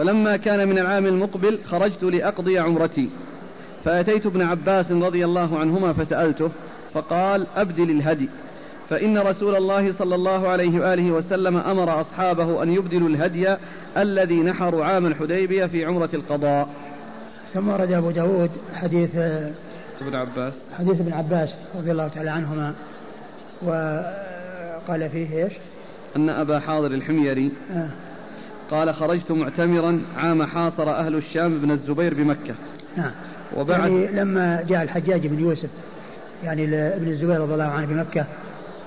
فلما كان من العام المقبل خرجت لأقضي عمرتي. فأتيت ابن عباس رضي الله عنهما فسألته فقال أبدل الهدي. فإن رسول الله صلى الله عليه وآله وسلم أمر أصحابه أن يبدلوا الهدي الذي نحروا عام الحديبية في عمرة القضاء. ثم ورد أبو داود حديث ابن عباس. حديث ابن عباس رضي الله تعالى عنهما وقال فيه إيش؟ أن أبا حاضر الحميري آه. قال خرجت معتمرا عام حاصر أهل الشام بن الزبير بمكة. نعم. وبعد يعني لما جاء الحجاج بن يوسف يعني ابن الزبير رضي الله عنه بمكة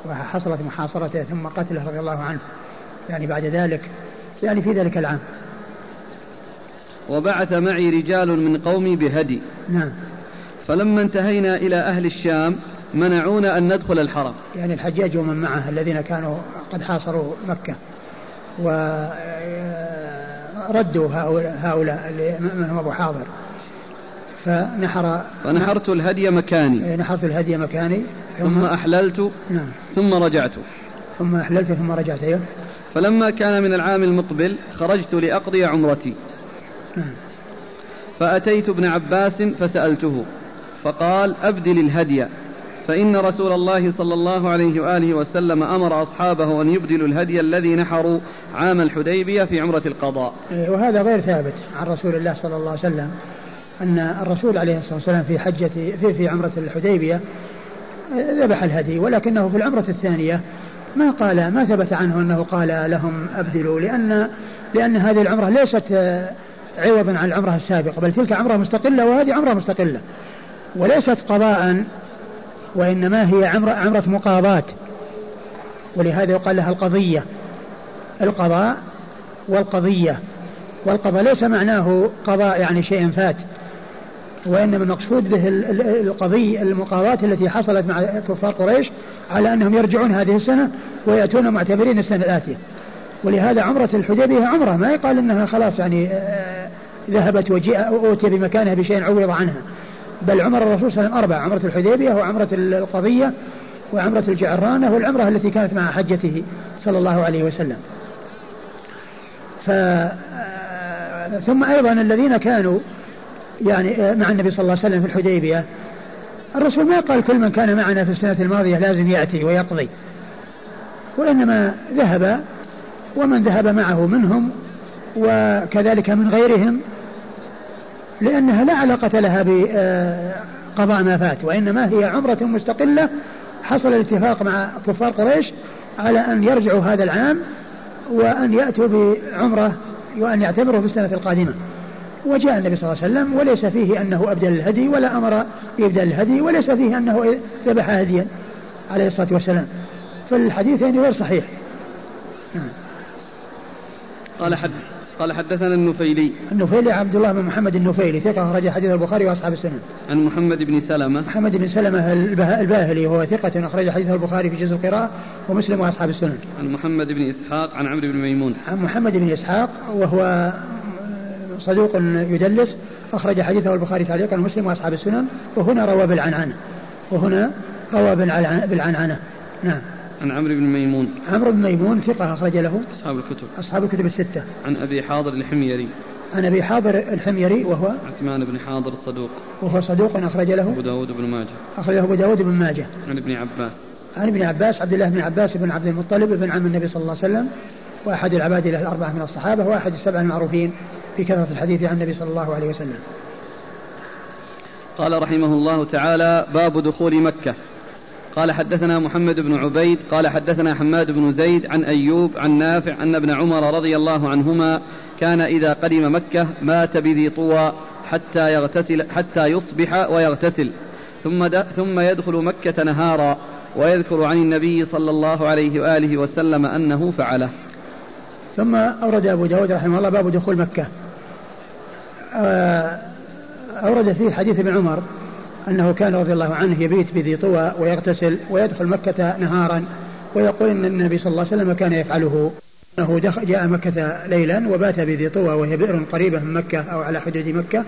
وحصلت محاصرته ثم قتله رضي الله عنه يعني بعد ذلك يعني في ذلك العام. وبعث معي رجال من قومي بهدي. نعم. فلما انتهينا إلى أهل الشام منعونا أن ندخل الحرم. يعني الحجاج ومن معه الذين كانوا قد حاصروا مكة. وردوا هؤلاء من هم أبو حاضر. فنحر فنحرت الهدي مكاني. إيه، نحرت الهدي مكاني. ثم, ثم أحللت نعم. ثم رجعت. ثم أحللت ثم رجعت أيوه. فلما كان من العام المقبل خرجت لأقضي عمرتي. نعم. فأتيت ابن عباس فسألته فقال أبدل الهدي. فإن رسول الله صلى الله عليه وآله وسلم أمر أصحابه أن يبدلوا الهدي الذي نحروا عام الحديبية في عمرة القضاء. إيه، وهذا غير ثابت عن رسول الله صلى الله عليه وسلم أن الرسول عليه الصلاة والسلام في حجة في, في عمرة الحديبية ذبح الهدي ولكنه في العمرة الثانية ما قال ما ثبت عنه أنه قال لهم أبدلوا لأن لأن هذه العمرة ليست عوضا عن العمرة السابقة بل تلك عمرة مستقلة وهذه عمرة مستقلة وليست قضاء وإنما هي عمرة, عمرة مقاضاة. ولهذا يقال لها القضية. القضاء والقضية. والقضاء ليس معناه قضاء يعني شيء فات. وإنما المقصود به القضية المقاضاة التي حصلت مع كفار قريش على أنهم يرجعون هذه السنة ويأتون معتبرين السنة الآتية. ولهذا عمرة الحديبية عمرة. ما يقال أنها خلاص يعني آه، ذهبت وجاء أوتي بمكانها بشيء عوض عنها. بل عمر الرسول صلى الله عليه وسلم أربع عمرة الحديبية وعمرة القضية وعمرة الجعرانة والعمرة التي كانت مع حجته صلى الله عليه وسلم. ف ثم أيضا الذين كانوا يعني مع النبي صلى الله عليه وسلم في الحديبية الرسول ما قال كل من كان معنا في السنة الماضية لازم يأتي ويقضي. وإنما ذهب ومن ذهب معه منهم وكذلك من غيرهم لأنها لا علاقة لها بقضاء ما فات وإنما هي عمرة مستقلة حصل الاتفاق مع كفار قريش على أن يرجعوا هذا العام وأن يأتوا بعمرة وأن يعتبروا في السنة القادمة وجاء النبي صلى الله عليه وسلم وليس فيه أنه أبدل الهدي ولا أمر بإبدال الهدي وليس فيه أنه ذبح هديا عليه الصلاة والسلام فالحديثين غير صحيح. قال حد قال حدثنا النفيلي. النفيلي عبد الله بن محمد النفيلي ثقة أخرج حديث البخاري وأصحاب السنن. عن محمد بن سلمة. محمد بن سلمة الباهلي وهو ثقة أخرج حديث البخاري في جزء القراءة ومسلم وأصحاب السنن. عن محمد بن إسحاق عن عمرو بن ميمون. عن محمد بن إسحاق وهو صدوق يدلس أخرج حديثه البخاري تعليقا ومسلم وأصحاب السنن وهنا روى بالعنعنة وهنا روى بالعنعنة. نعم. عن عمرو بن ميمون. عمرو بن ميمون ثقة أخرج له. أصحاب الكتب. أصحاب الكتب الستة. عن أبي حاضر الحميري. عن أبي حاضر الحميري وهو عثمان بن حاضر الصدوق. وهو صدوق أخرج له. أبو داود بن ماجه. أخرجه أبو داود بن ماجه. عن ابن عباس. عن ابن عباس عبد الله بن عباس بن عبد المطلب بن عم النبي صلى الله عليه وسلم. وأحد العباد له الأربعة من الصحابة وأحد السبعة المعروفين في كثرة الحديث عن النبي صلى الله عليه وسلم. قال رحمه الله تعالى باب دخول مكة. قال حدثنا محمد بن عبيد قال حدثنا حماد بن زيد عن أيوب عن نافع أن ابن عمر رضي الله عنهما كان إذا قدم مكة مات بذي طوى حتى يغتسل حتى يصبح ويغتسل. ثم ثم يدخل مكة نهارا ويذكر عن النبي صلى الله عليه وآله وسلم أنه فعله. ثم أورد أبو داود رحمه الله باب دخول مكة. آه، أورد فيه حديث ابن عمر. أنه كان رضي الله عنه يبيت بذي طوى ويغتسل ويدخل مكة نهارا ويقول أن النبي صلى الله عليه وسلم كان يفعله. أنه جاء مكة ليلا وبات بذي طوى وهي بئر قريبة من مكة أو على حدود مكة.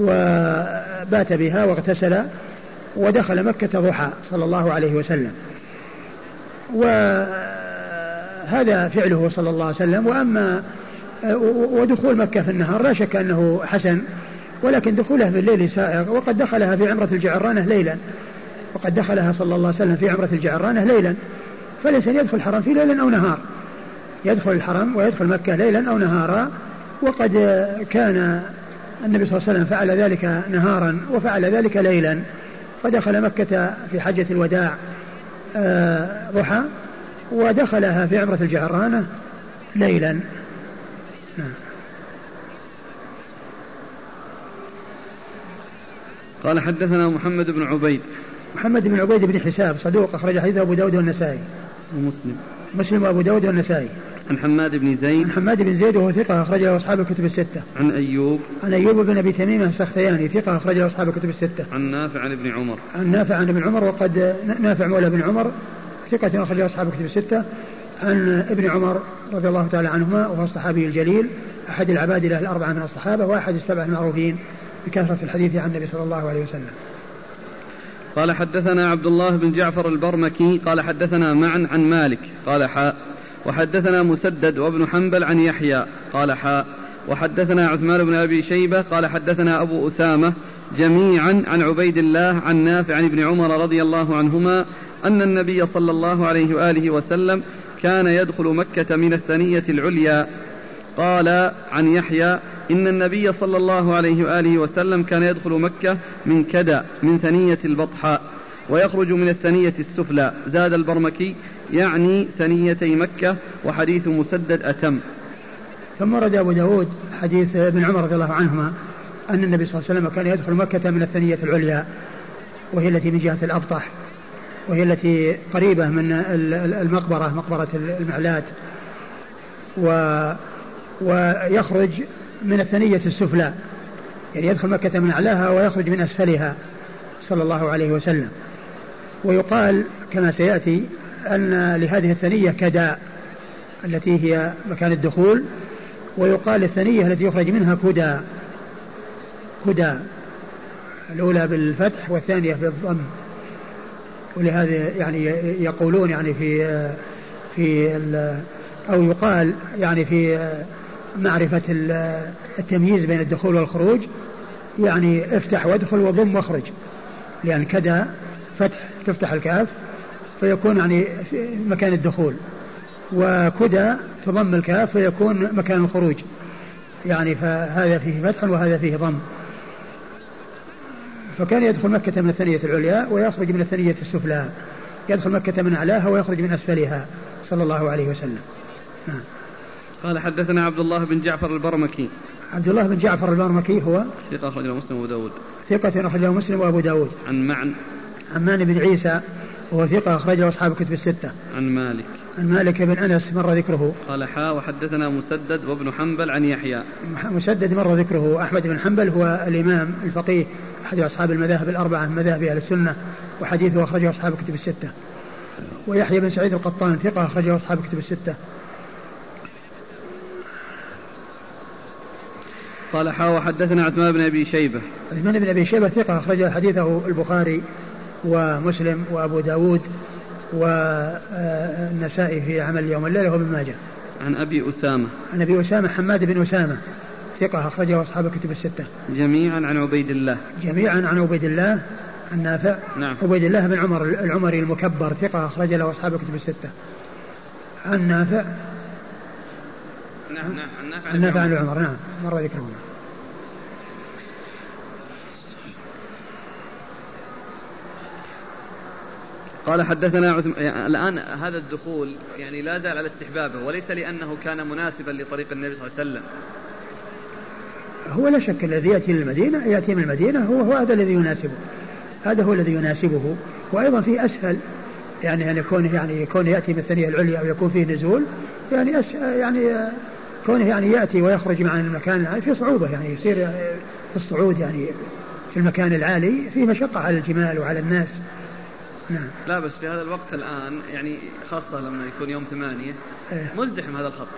وبات بها واغتسل ودخل مكة ضحى صلى الله عليه وسلم. وهذا فعله صلى الله عليه وسلم. وأما ودخول مكة في النهار لا شك أنه حسن. ولكن دخوله في الليل سائغ وقد دخلها في عمرة الجعرانة ليلا. وقد دخلها صلى الله عليه وسلم في عمرة الجعرانة ليلا. فليس يدخل الحرم في ليل أو نهار. يدخل الحرم ويدخل مكة ليلا أو نهارا. وقد كان النبي صلى الله عليه وسلم فعل ذلك نهارا وفعل ذلك ليلا. فدخل مكة في حجة الوداع آه، ضحى ودخلها في عمرة الجعرانة ليلا. نعم. قال حدثنا محمد بن عبيد. محمد بن عبيد بن حساب صدوق أخرج حديثه أبو داود والنسائي. ومسلم. مسلم وأبو داود والنسائي. عن حماد بن زيد. عن حماد بن زيد وهو ثقة أخرج له أصحاب الكتب الستة. عن أيوب. عن أيوب بن أبي تميم السختياني ثقة أخرج له أصحاب الكتب الستة. عن نافع عن ابن عمر. عن نافع عن ابن عمر وقد نافع مولى بن عمر ثقة أخرج له أصحاب الكتب الستة. عن ابن عمر رضي الله تعالى عنهما وهو الصحابي الجليل أحد العباد له الأربعة من الصحابة وأحد السبع المعروفين. بكثرة الحديث عن النبي صلى الله عليه وسلم. قال حدثنا عبد الله بن جعفر البرمكي قال حدثنا معا عن مالك قال حاء وحدثنا مسدد وابن حنبل عن يحيى قال حاء وحدثنا عثمان بن أبي شيبة قال حدثنا أبو أسامة جميعا عن عبيد الله عن نافع عن ابن عمر رضي الله عنهما أن النبي صلى الله عليه وآله وسلم كان يدخل مكة من الثنية العليا. قال عن يحيى إن النبي صلى الله عليه وآله وسلم كان يدخل مكة من كدى من ثنية البطحاء ويخرج من الثنية السفلى. زاد البرمكي يعني ثنيتي مكة وحديث مسدد أتم. ثم ورد أبو داود حديث ابن عمر رضي الله عنهما أن النبي صلى الله عليه وسلم كان يدخل مكة من الثنية العليا وهي التي من جهة الأبطح وهي التي قريبة من المقبرة مقبرة المعلات و ويخرج من الثنية السفلى. يعني يدخل مكة من أعلاها ويخرج من أسفلها صلى الله عليه وسلم. ويقال كما سيأتي أن لهذه الثنية كداء التي هي مكان الدخول. ويقال الثنية التي يخرج منها كدا كدا الأولى بالفتح والثانية بالضم. ولهذا يعني يقولون يعني في في أو يقال يعني في معرفة التمييز بين الدخول والخروج يعني افتح وادخل وضم واخرج. لأن كدا فتح تفتح الكاف فيكون يعني في مكان الدخول. وكدا تضم الكاف فيكون مكان الخروج. يعني فهذا فيه فتح وهذا فيه ضم. فكان يدخل مكة من الثنية العليا ويخرج من الثنية السفلى. يدخل مكة من أعلاها ويخرج من أسفلها. صلى الله عليه وسلم. نعم. قال حدثنا عبد الله بن جعفر البرمكي عبد الله بن جعفر البرمكي هو ثقة أخرجه مسلم وأبو داود ثقة أخرجه مسلم وأبو داود عن معن عمان بن عيسى وهو ثقة أخرجه أصحاب الكتب الستة. عن مالك. عن مالك بن أنس مر ذكره. قال حاء وحدثنا مسدد وابن حنبل عن يحيى. مسدد مر ذكره أحمد بن حنبل هو الإمام الفقيه أحد أصحاب المذاهب الأربعة من مذاهب أهل السنة وحديثه أخرجه أصحاب الكتب الستة. ويحيى بن سعيد القطان ثقة أخرجه أصحاب الكتب الستة. قال حا وحدثنا عثمان بن أبي شيبة. عثمان بن أبي شيبة ثقة أخرج حديثه البخاري ومسلم وأبو داود والنسائي في عمل يوم الليلة وابن ماجه. عن أبي أسامة. عن أبي أسامة حماد بن أسامة ثقة أخرجه أصحاب الكتب الستة. جميعا عن عبيد الله. جميعا عن عبيد الله عن نافع نعم. عبيد الله بن عمر العمري المكبر ثقة أخرج له أصحاب الكتب الستة. عن نافع. نعم نعم عن نافع عن نافع عن عمر نعم مر ذكره. قال حدثنا عثم... يعني الآن هذا الدخول يعني لا زال على استحبابه وليس لأنه كان مناسبا لطريق النبي صلى الله عليه وسلم. هو لا شك الذي يأتي للمدينة يأتي من المدينة هو, هو هذا الذي يناسبه. هذا هو الذي يناسبه. وأيضا في أسهل يعني أن يكون يعني يكون يأتي من الثانية العليا أو يكون فيه نزول يعني أسهل يعني كونه يعني يأتي ويخرج مع المكان العالي في صعوبة يعني يصير في الصعود يعني في المكان العالي في مشقة على الجمال وعلى الناس. نعم لا بس في هذا الوقت الآن يعني خاصة لما يكون يوم ثمانية إيه؟ مزدحم هذا الخط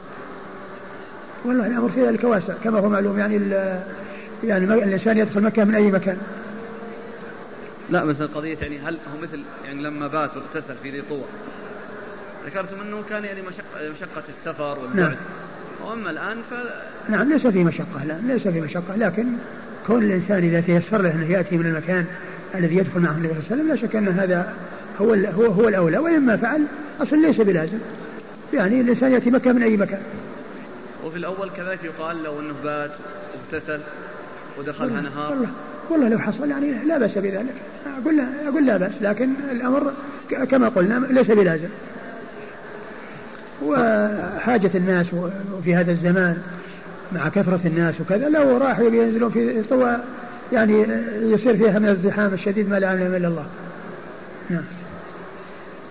والله الأمر في ذلك واسع كما هو معلوم يعني يعني الإنسان يدخل مكة من أي مكان لا بس القضية يعني هل هو مثل يعني لما بات واغتسل في ذي طوى ذكرتم أنه كان يعني مشقة, مشقة السفر والبعد نعم. وأما الآن ف... نعم ليس في مشقة لا ليس في مشقة لكن كون الإنسان إذا تيسر له أنه يأتي من المكان الذي يدخل معه النبي صلى الله عليه وسلم لا شك أن هذا هو هو هو الأولى وإما فعل أصلا ليس بلازم. يعني الإنسان يأتي مكة من أي مكان. وفي الأول كذلك يقال لو أنه بات اغتسل ودخلها نهار. والله والله لو حصل يعني لا بأس بذلك. أقول لا أقول لا بأس لكن الأمر كما قلنا ليس بلازم. وحاجة الناس في هذا الزمان مع كثرة الناس وكذا لو راحوا ينزلون في طوى يعني يصير فيها من الزحام الشديد ما لا يعلم إلا الله. نعم.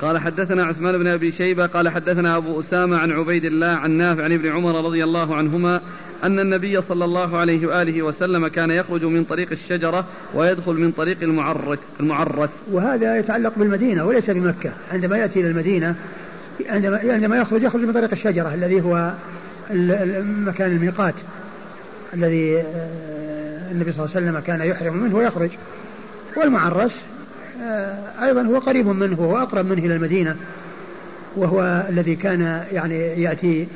قال حدثنا عثمان بن أبي شيبة قال حدثنا أبو أسامة عن عبيد الله عن نافع عن ابن عمر رضي الله عنهما أن النبي صلى الله عليه وآله وسلم كان يخرج من طريق الشجرة ويدخل من طريق المعرس المعرس. وهذا يتعلق بالمدينة وليس بمكة، عندما يأتي إلى المدينة عندما عندما يخرج يخرج من طريق الشجرة الذي هو مكان الميقات الذي آه، النبي صلى الله عليه وسلم كان يحرم منه ويخرج. والمعرس آه، أيضا هو قريب منه وأقرب منه إلى المدينة. وهو الذي كان يعني يأتي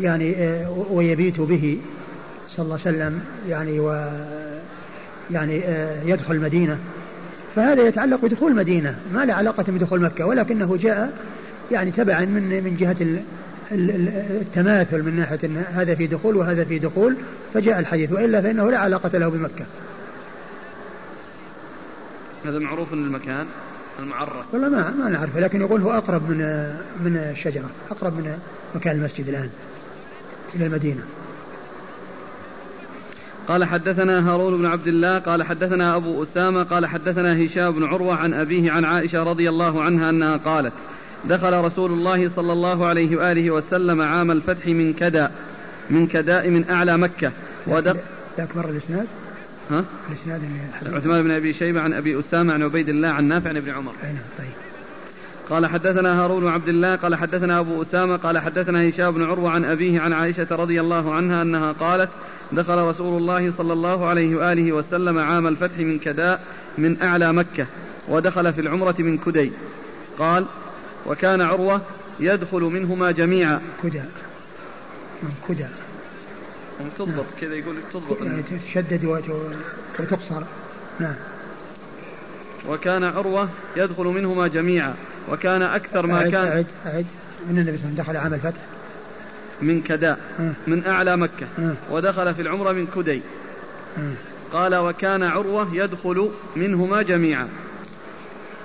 يعني آه، ويبيت به صلى الله عليه وسلم يعني و يعني يدخل المدينة. فهذا يتعلق بدخول المدينة ما له علاقة بدخول مكة ولكنه جاء يعني تبعا من من جهة التماثل من ناحية أن هذا في دخول وهذا في دخول فجاء الحديث وإلا فإنه لا علاقة له بمكة. هذا معروف من المكان المعرف والله ما ما نعرفه لكن يقول هو أقرب من من الشجرة أقرب من مكان المسجد الآن إلى المدينة. قال حدثنا هارون بن عبد الله قال حدثنا أبو أسامة قال حدثنا هشام بن عروة عن أبيه عن عائشة رضي الله عنها أنها قالت دخل رسول الله صلى الله عليه وآله وسلم عام الفتح من كدأ من كداء من أعلى مكة. ودق ذاك مر الإسناد؟ ها؟ الإسناد عثمان بن أبي شيبة عن أبي أسامة عن عبيد الله عن نافع عن ابن عمر. أي نعم طيب. قال حدثنا هارون عبد الله قال حدثنا أبو أسامة قال حدثنا هشام بن عروة عن أبيه عن عائشة رضي الله عنها أنها قالت دخل رسول الله صلى الله عليه وآله وسلم عام الفتح من كداء من أعلى مكة ودخل في العمرة من كدي. قال وكان عروة يدخل منهما جميعا. كدى. من كدى. تضبط كذا يقول تضبط. يعني تشدد وتقصر. نعم. وكان عروة يدخل منهما جميعا. وكان أكثر ما أعد كان أعد أعد. أن النبي صلى الله عليه وسلم دخل عام الفتح؟ من كداء من أعلى مكة. ودخل في العمرة من كدي. قال وكان عروة يدخل منهما جميعا.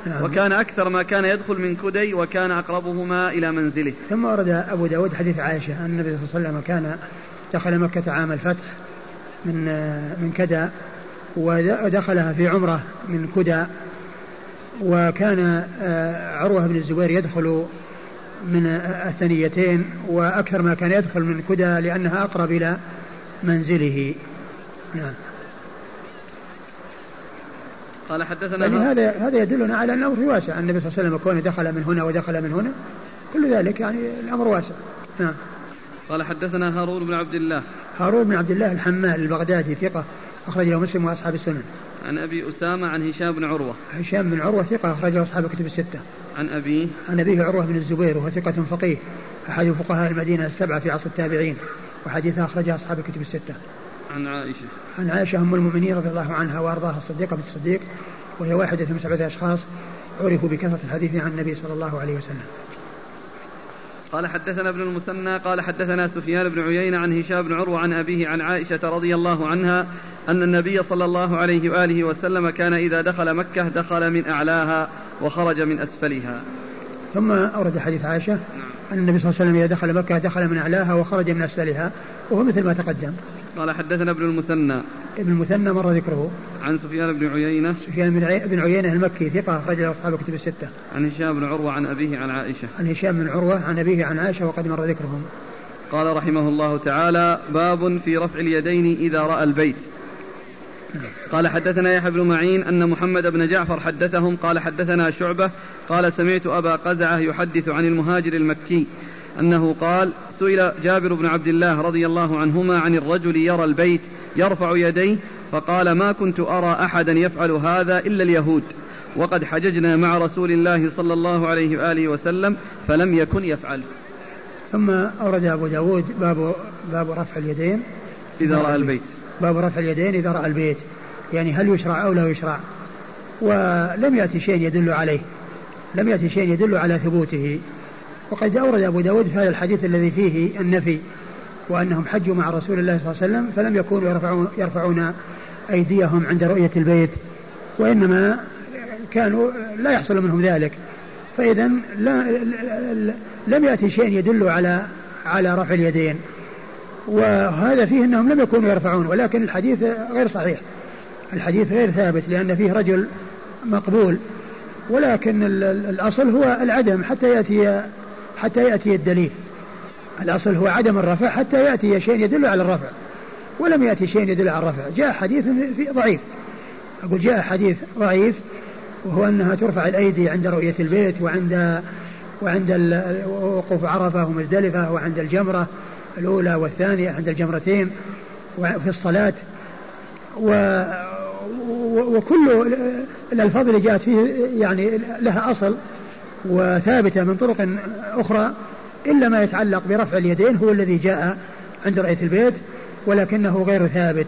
نعم. وكان أكثر ما كان يدخل من كدي وكان أقربهما إلى منزله. ثم ورد أبو داود حديث عائشة أن النبي صلى الله عليه وسلم كان دخل مكة عام الفتح من من كدا ودخلها في عمرة من كدا وكان آه، عروة بن الزبير يدخل من الثنيتين وأكثر ما كان يدخل من كدا لأنها أقرب إلى منزله. نعم. قال حدثنا يعني هذا هذا يدلنا على أنه في واسع النبي صلى الله عليه وسلم كونه دخل من هنا ودخل من هنا. كل ذلك يعني الأمر واسع. نعم. قال حدثنا هارون بن عبد الله. هارون بن عبد الله الحمال البغدادي ثقة أخرج له مسلم وأصحاب السنن. عن أبي أسامة عن هشام بن عروة. هشام بن عروة ثقة أخرج له أصحاب الكتب الستة. عن أبيه عن أبيه عروة بن الزبير وهو ثقة فقيه. أحد فقهاء المدينة السبعة في عصر التابعين وحديثه أخرجه أصحاب الكتب الستة. عن عائشة. عن عائشة أم المؤمنين رضي الله عنها وأرضاها الصديقة بنت الصديق وهي واحدة من سبعة أشخاص عرفوا بكثرة الحديث عن النبي صلى الله عليه وسلم. قال حدثنا ابن المثنى قال حدثنا سفيان بن عيينة عن هشام بن عروة عن أبيه عن عائشة رضي الله عنها أن النبي صلى الله عليه وآله وسلم كان إذا دخل مكة دخل من أعلاها وخرج من أسفلها. ثم أورد حديث عائشة نعم. أن النبي صلى الله عليه وسلم إذا دخل مكة دخل من أعلاها وخرج من أسفلها. وهو مثل ما تقدم. قال حدثنا ابن المثنى. ابن المثنى مر ذكره. عن سفيان بن عيينة. سفيان بن عيينة المكي ثقة أخرج له أصحاب الكتب الستة. عن هشام بن عروة عن أبيه عن عائشة. عن هشام بن عروة عن أبيه عن عائشة وقد مر ذكرهم. قال رحمه الله تعالى باب في رفع اليدين إذا رأى البيت. قال حدثنا يحيى بن معين أن محمد بن جعفر حدثهم. قال حدثنا شعبة. قال سمعت أبا قزعة يحدث عن المهاجر المكي. أنه قال سئل جابر بن عبد الله رضي الله عنهما عن الرجل يرى البيت يرفع يديه فقال ما كنت أرى أحدا يفعل هذا إلا اليهود وقد حججنا مع رسول الله صلى الله عليه وآله وسلم فلم يكن يفعل. ثم أورد أبو داود باب باب رفع اليدين. إذا رأى البيت. باب رفع اليدين إذا رأى البيت. يعني هل يشرع أو لا يشرع؟ ولم يأتي شيء يدل عليه. لم يأتي شيء يدل على ثبوته. وقد أورد أبو داود في هذا الحديث الذي فيه النفي وأنهم حجوا مع رسول الله صلى الله عليه وسلم فلم يكونوا يرفعون, يرفعون أيديهم عند رؤية البيت وإنما كانوا لا يحصل منهم ذلك. فإذا لم يأتي شيء يدل على على رفع اليدين. وهذا فيه أنهم لم يكونوا يرفعون ولكن الحديث غير صحيح. الحديث غير ثابت لأن فيه رجل مقبول. ولكن الأصل هو العدم حتى يأتي حتى يأتي الدليل. الأصل هو عدم الرفع حتى يأتي شيء يدل على الرفع. ولم يأتي شيء يدل على الرفع. جاء حديث في ضعيف. أقول جاء حديث ضعيف وهو أنها ترفع الأيدي عند رؤية البيت وعند وعند وقوف عرفة ومزدلفة وعند الجمرة الأولى والثانية عند الجمرتين وفي الصلاة. و وكل الألفاظ اللي جاءت فيه يعني لها أصل. وثابتة من طرق أخرى إلا ما يتعلق برفع اليدين هو الذي جاء عند رؤية البيت ولكنه غير ثابت.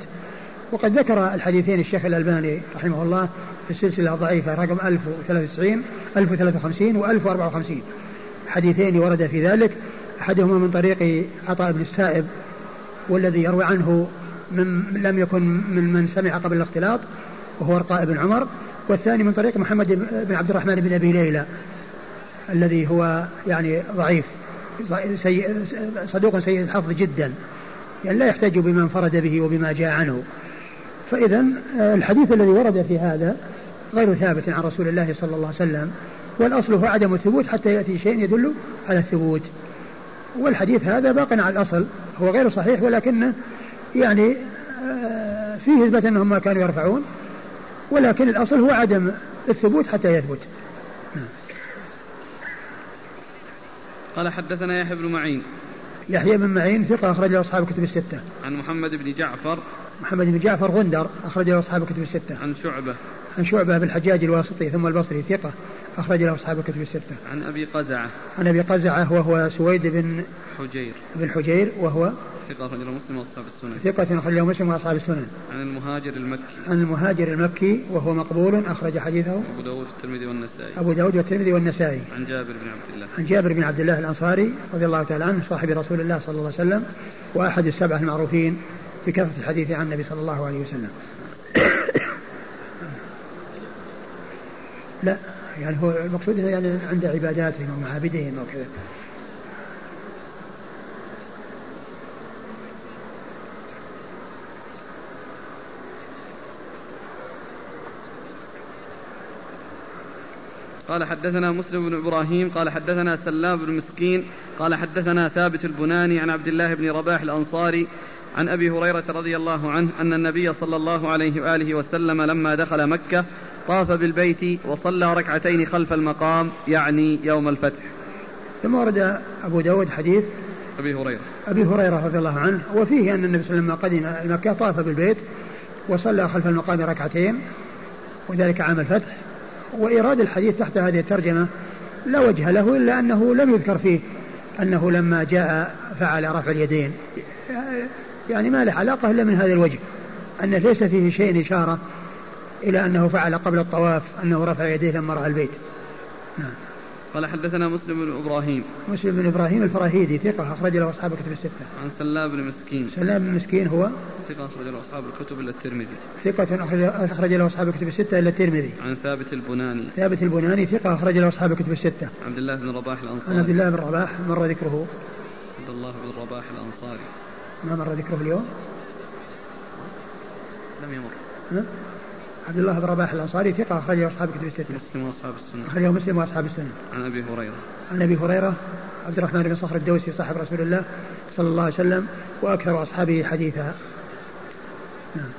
وقد ذكر الحديثين الشيخ الألباني رحمه الله في السلسلة الضعيفة رقم 1093 1053 و 1054 حديثين ورد في ذلك. أحدهما من طريق عطاء بن السائب والذي يروي عنه من لم يكن من من سمع قبل الاختلاط وهو ارقاء بن عمر. والثاني من طريق محمد بن عبد الرحمن بن أبي ليلى. الذي هو يعني ضعيف سيء صدوق سيء الحفظ جدا يعني لا يحتج بما انفرد به وبما جاء عنه. فإذا الحديث الذي ورد في هذا غير ثابت عن رسول الله صلى الله عليه وسلم والأصل هو عدم الثبوت حتى يأتي شيء يدل على الثبوت. والحديث هذا باق على الأصل هو غير صحيح ولكنه يعني آه، فيه إثبات أنهم ما كانوا يرفعون ولكن الأصل هو عدم الثبوت حتى يثبت. قال حدثنا يحيى بن معين يحيى بن معين ثقة أخرج له أصحاب الكتب الستة. عن محمد بن جعفر محمد بن جعفر غندر أخرج له أصحاب الكتب الستة. عن شعبة. عن شعبة بن الحجاج الواسطي ثم البصري ثقة أخرج له أصحاب الكتب الستة. عن أبي قزعة. عن أبي قزعة وهو سويد بن حجير. بن حجير وهو ثقة أخرج له مسلم وأصحاب السنن. ثقة أخرج له مسلم وأصحاب السنن. عن المهاجر المكي. عن المهاجر المكي وهو مقبول أخرج حديثه. أبو داود والترمذي والنسائي. أبو داود والترمذي والنسائي. عن جابر بن عبد الله. عن جابر بن عبد الله الأنصاري رضي الله تعالى عنه صاحب رسول الله صلى الله عليه وسلم وأحد السبعة المعروفين. بكثرة الحديث عن النبي صلى الله عليه وسلم. لا يعني هو المقصود يعني عند عباداتهم ومعابدهم وكذا قال حدثنا مسلم بن إبراهيم قال حدثنا سلام بن مسكين قال حدثنا ثابت البناني عن عبد الله بن رباح الأنصاري عن أبي هريرة رضي الله عنه أن النبي صلى الله عليه وآله وسلم لما دخل مكة طاف بالبيت وصلى ركعتين خلف المقام يعني يوم الفتح. ثم ورد أبو داود حديث أبي هريرة. أبي هريرة رضي الله عنه وفيه أن النبي صلى الله عليه وسلم قدم مكة طاف بالبيت وصلى خلف المقام ركعتين وذلك عام الفتح. وإيراد الحديث تحت هذه الترجمة لا وجه له إلا أنه لم يذكر فيه أنه لما جاء فعل رفع اليدين. يعني ما له علاقة إلا من هذا الوجه أن ليس فيه شيء إشارة إلى أنه فعل قبل الطواف أنه رفع يديه لما رأى البيت نعم قال حدثنا مسلم بن إبراهيم مسلم بن إبراهيم الفراهيدي ثقة أخرج له أصحاب الكتب الستة. عن سلام بن مسكين. سلام بن مسكين هو ثقة أخرج له أصحاب الكتب إلا الترمذي. ثقة أخرج له أصحاب الكتب الستة إلا الترمذي. عن ثابت البناني. ثابت البناني ثقة أخرج له أصحاب الكتب الستة. عبد الله بن رباح الأنصاري. عن عبد الله بن رباح مر ذكره. عبد الله بن رباح الأنصاري. ما مر ذكره اليوم؟ لم يمر. ها؟ عبد الله بن رباح الأنصاري ثقة أخرجه أصحاب كتب الستة. مسلم وأصحاب السنة. أخرجه مسلم وأصحاب السنة. عن أبي هريرة. عن أبي هريرة عبد الرحمن بن صخر الدوسي صاحب رسول الله صلى الله عليه وسلم وأكثر أصحابه حديثا. نعم.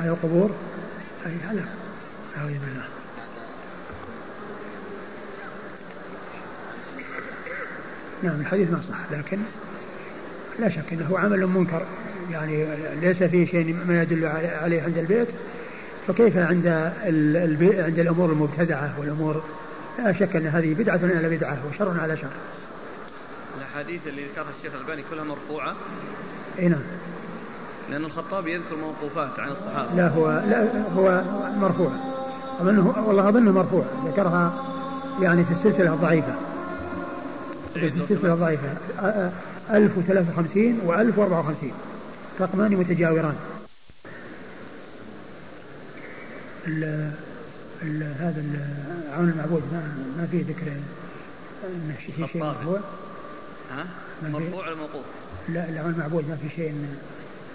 على القبور أي على أعوذ بالله. نعم الحديث ما صح لكن لا شك إنه عمل منكر. يعني ليس فيه شيء ما يدل عليه عند البيت. فكيف عند البيت عند الأمور المبتدعة والامور لا شك أن هذه بدعة على بدعة وشر على شر. الأحاديث اللي ذكرها الشيخ الباني كلها مرفوعة؟ إي نعم. لأن الخطابي يذكر موقوفات عن الصحابة. لا هو لا هو مرفوع. أظنه والله أظنه مرفوع. ذكرها يعني في السلسلة الضعيفة. في السلسلة الضعيفة 1053 و 1054 رقمان متجاوران. ال ال هذا عون المعبود ما ما فيه ذكر انه في شيء مرفوع ها؟ مرفوع ولا موقوف؟ لا العون المعبود ما في شيء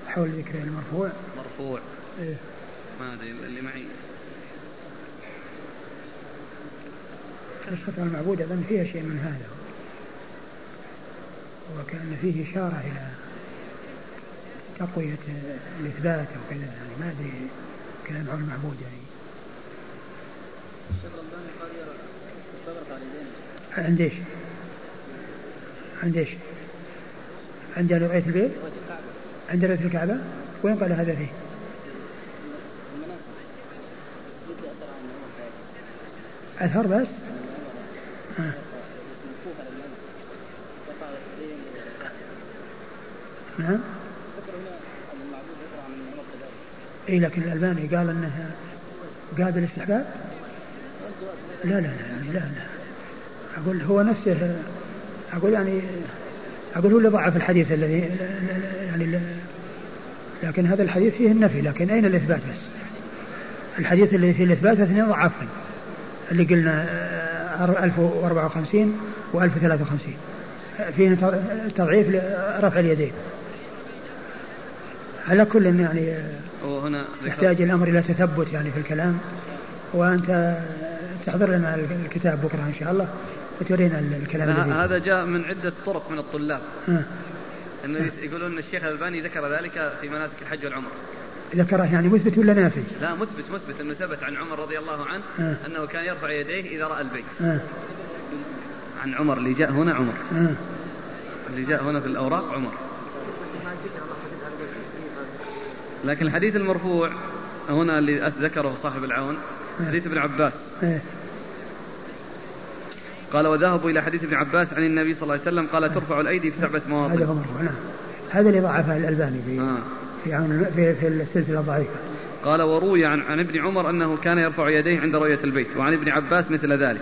حول ذكر المرفوع. مرفوع. إيه؟ ما أدري اللي معي. نسخة المعبود أظن فيها شيء من هذا. وكأن فيه إشارة إلى تقوية الإثبات أو كذا يعني ما أدري كلام عن المعبود يعني عند إيش؟ عند إيش؟ عند رؤية البيت؟ عند رؤية الكعبة؟ وين قال هذا فيه؟ أثر بس؟ ها. نعم. اي لكن الألباني قال إنها قاد الاستحباب؟ لا لا لا يعني لا لا. أقول هو نفسه أقول يعني أقول هو اللي ضعف الحديث الذي يعني لكن هذا الحديث فيه النفي لكن أين الإثبات بس؟ الحديث اللي فيه الإثبات اثنين ضعفهم اللي قلنا 1054 و 1053 فيه تضعيف رفع اليدين. على كل يعني وهنا يحتاج الامر إلى تثبت يعني في الكلام وأنت تحضر لنا الكتاب بكرة إن شاء الله وترينا الكلام هذا جاء من عدة طرق من الطلاب انه يقولون إن الشيخ الألباني ذكر ذلك في مناسك الحج والعمرة ذكره يعني مثبت ولا نافي؟ لا مثبت مثبت إنه ثبت عن عمر رضي الله عنه آه. أنه كان يرفع يديه إذا رأى البيت. آه. عن عمر اللي جاء هنا عمر. آه. اللي جاء هنا في الأوراق عمر. لكن الحديث المرفوع هنا اللي ذكره صاحب العون حديث ابن عباس. إيه. قال وذهبوا إلى حديث ابن عباس عن النبي صلى الله عليه وسلم قال ترفع الأيدي في سبعة مواطن. هذا هو مرفوع نعم. هذا اللي ضعفه الألباني في آه. في, عون في, في السلسلة الضعيفة. قال وروي عن, عن ابن عمر أنه كان يرفع يديه عند رؤية البيت وعن ابن عباس مثل ذلك.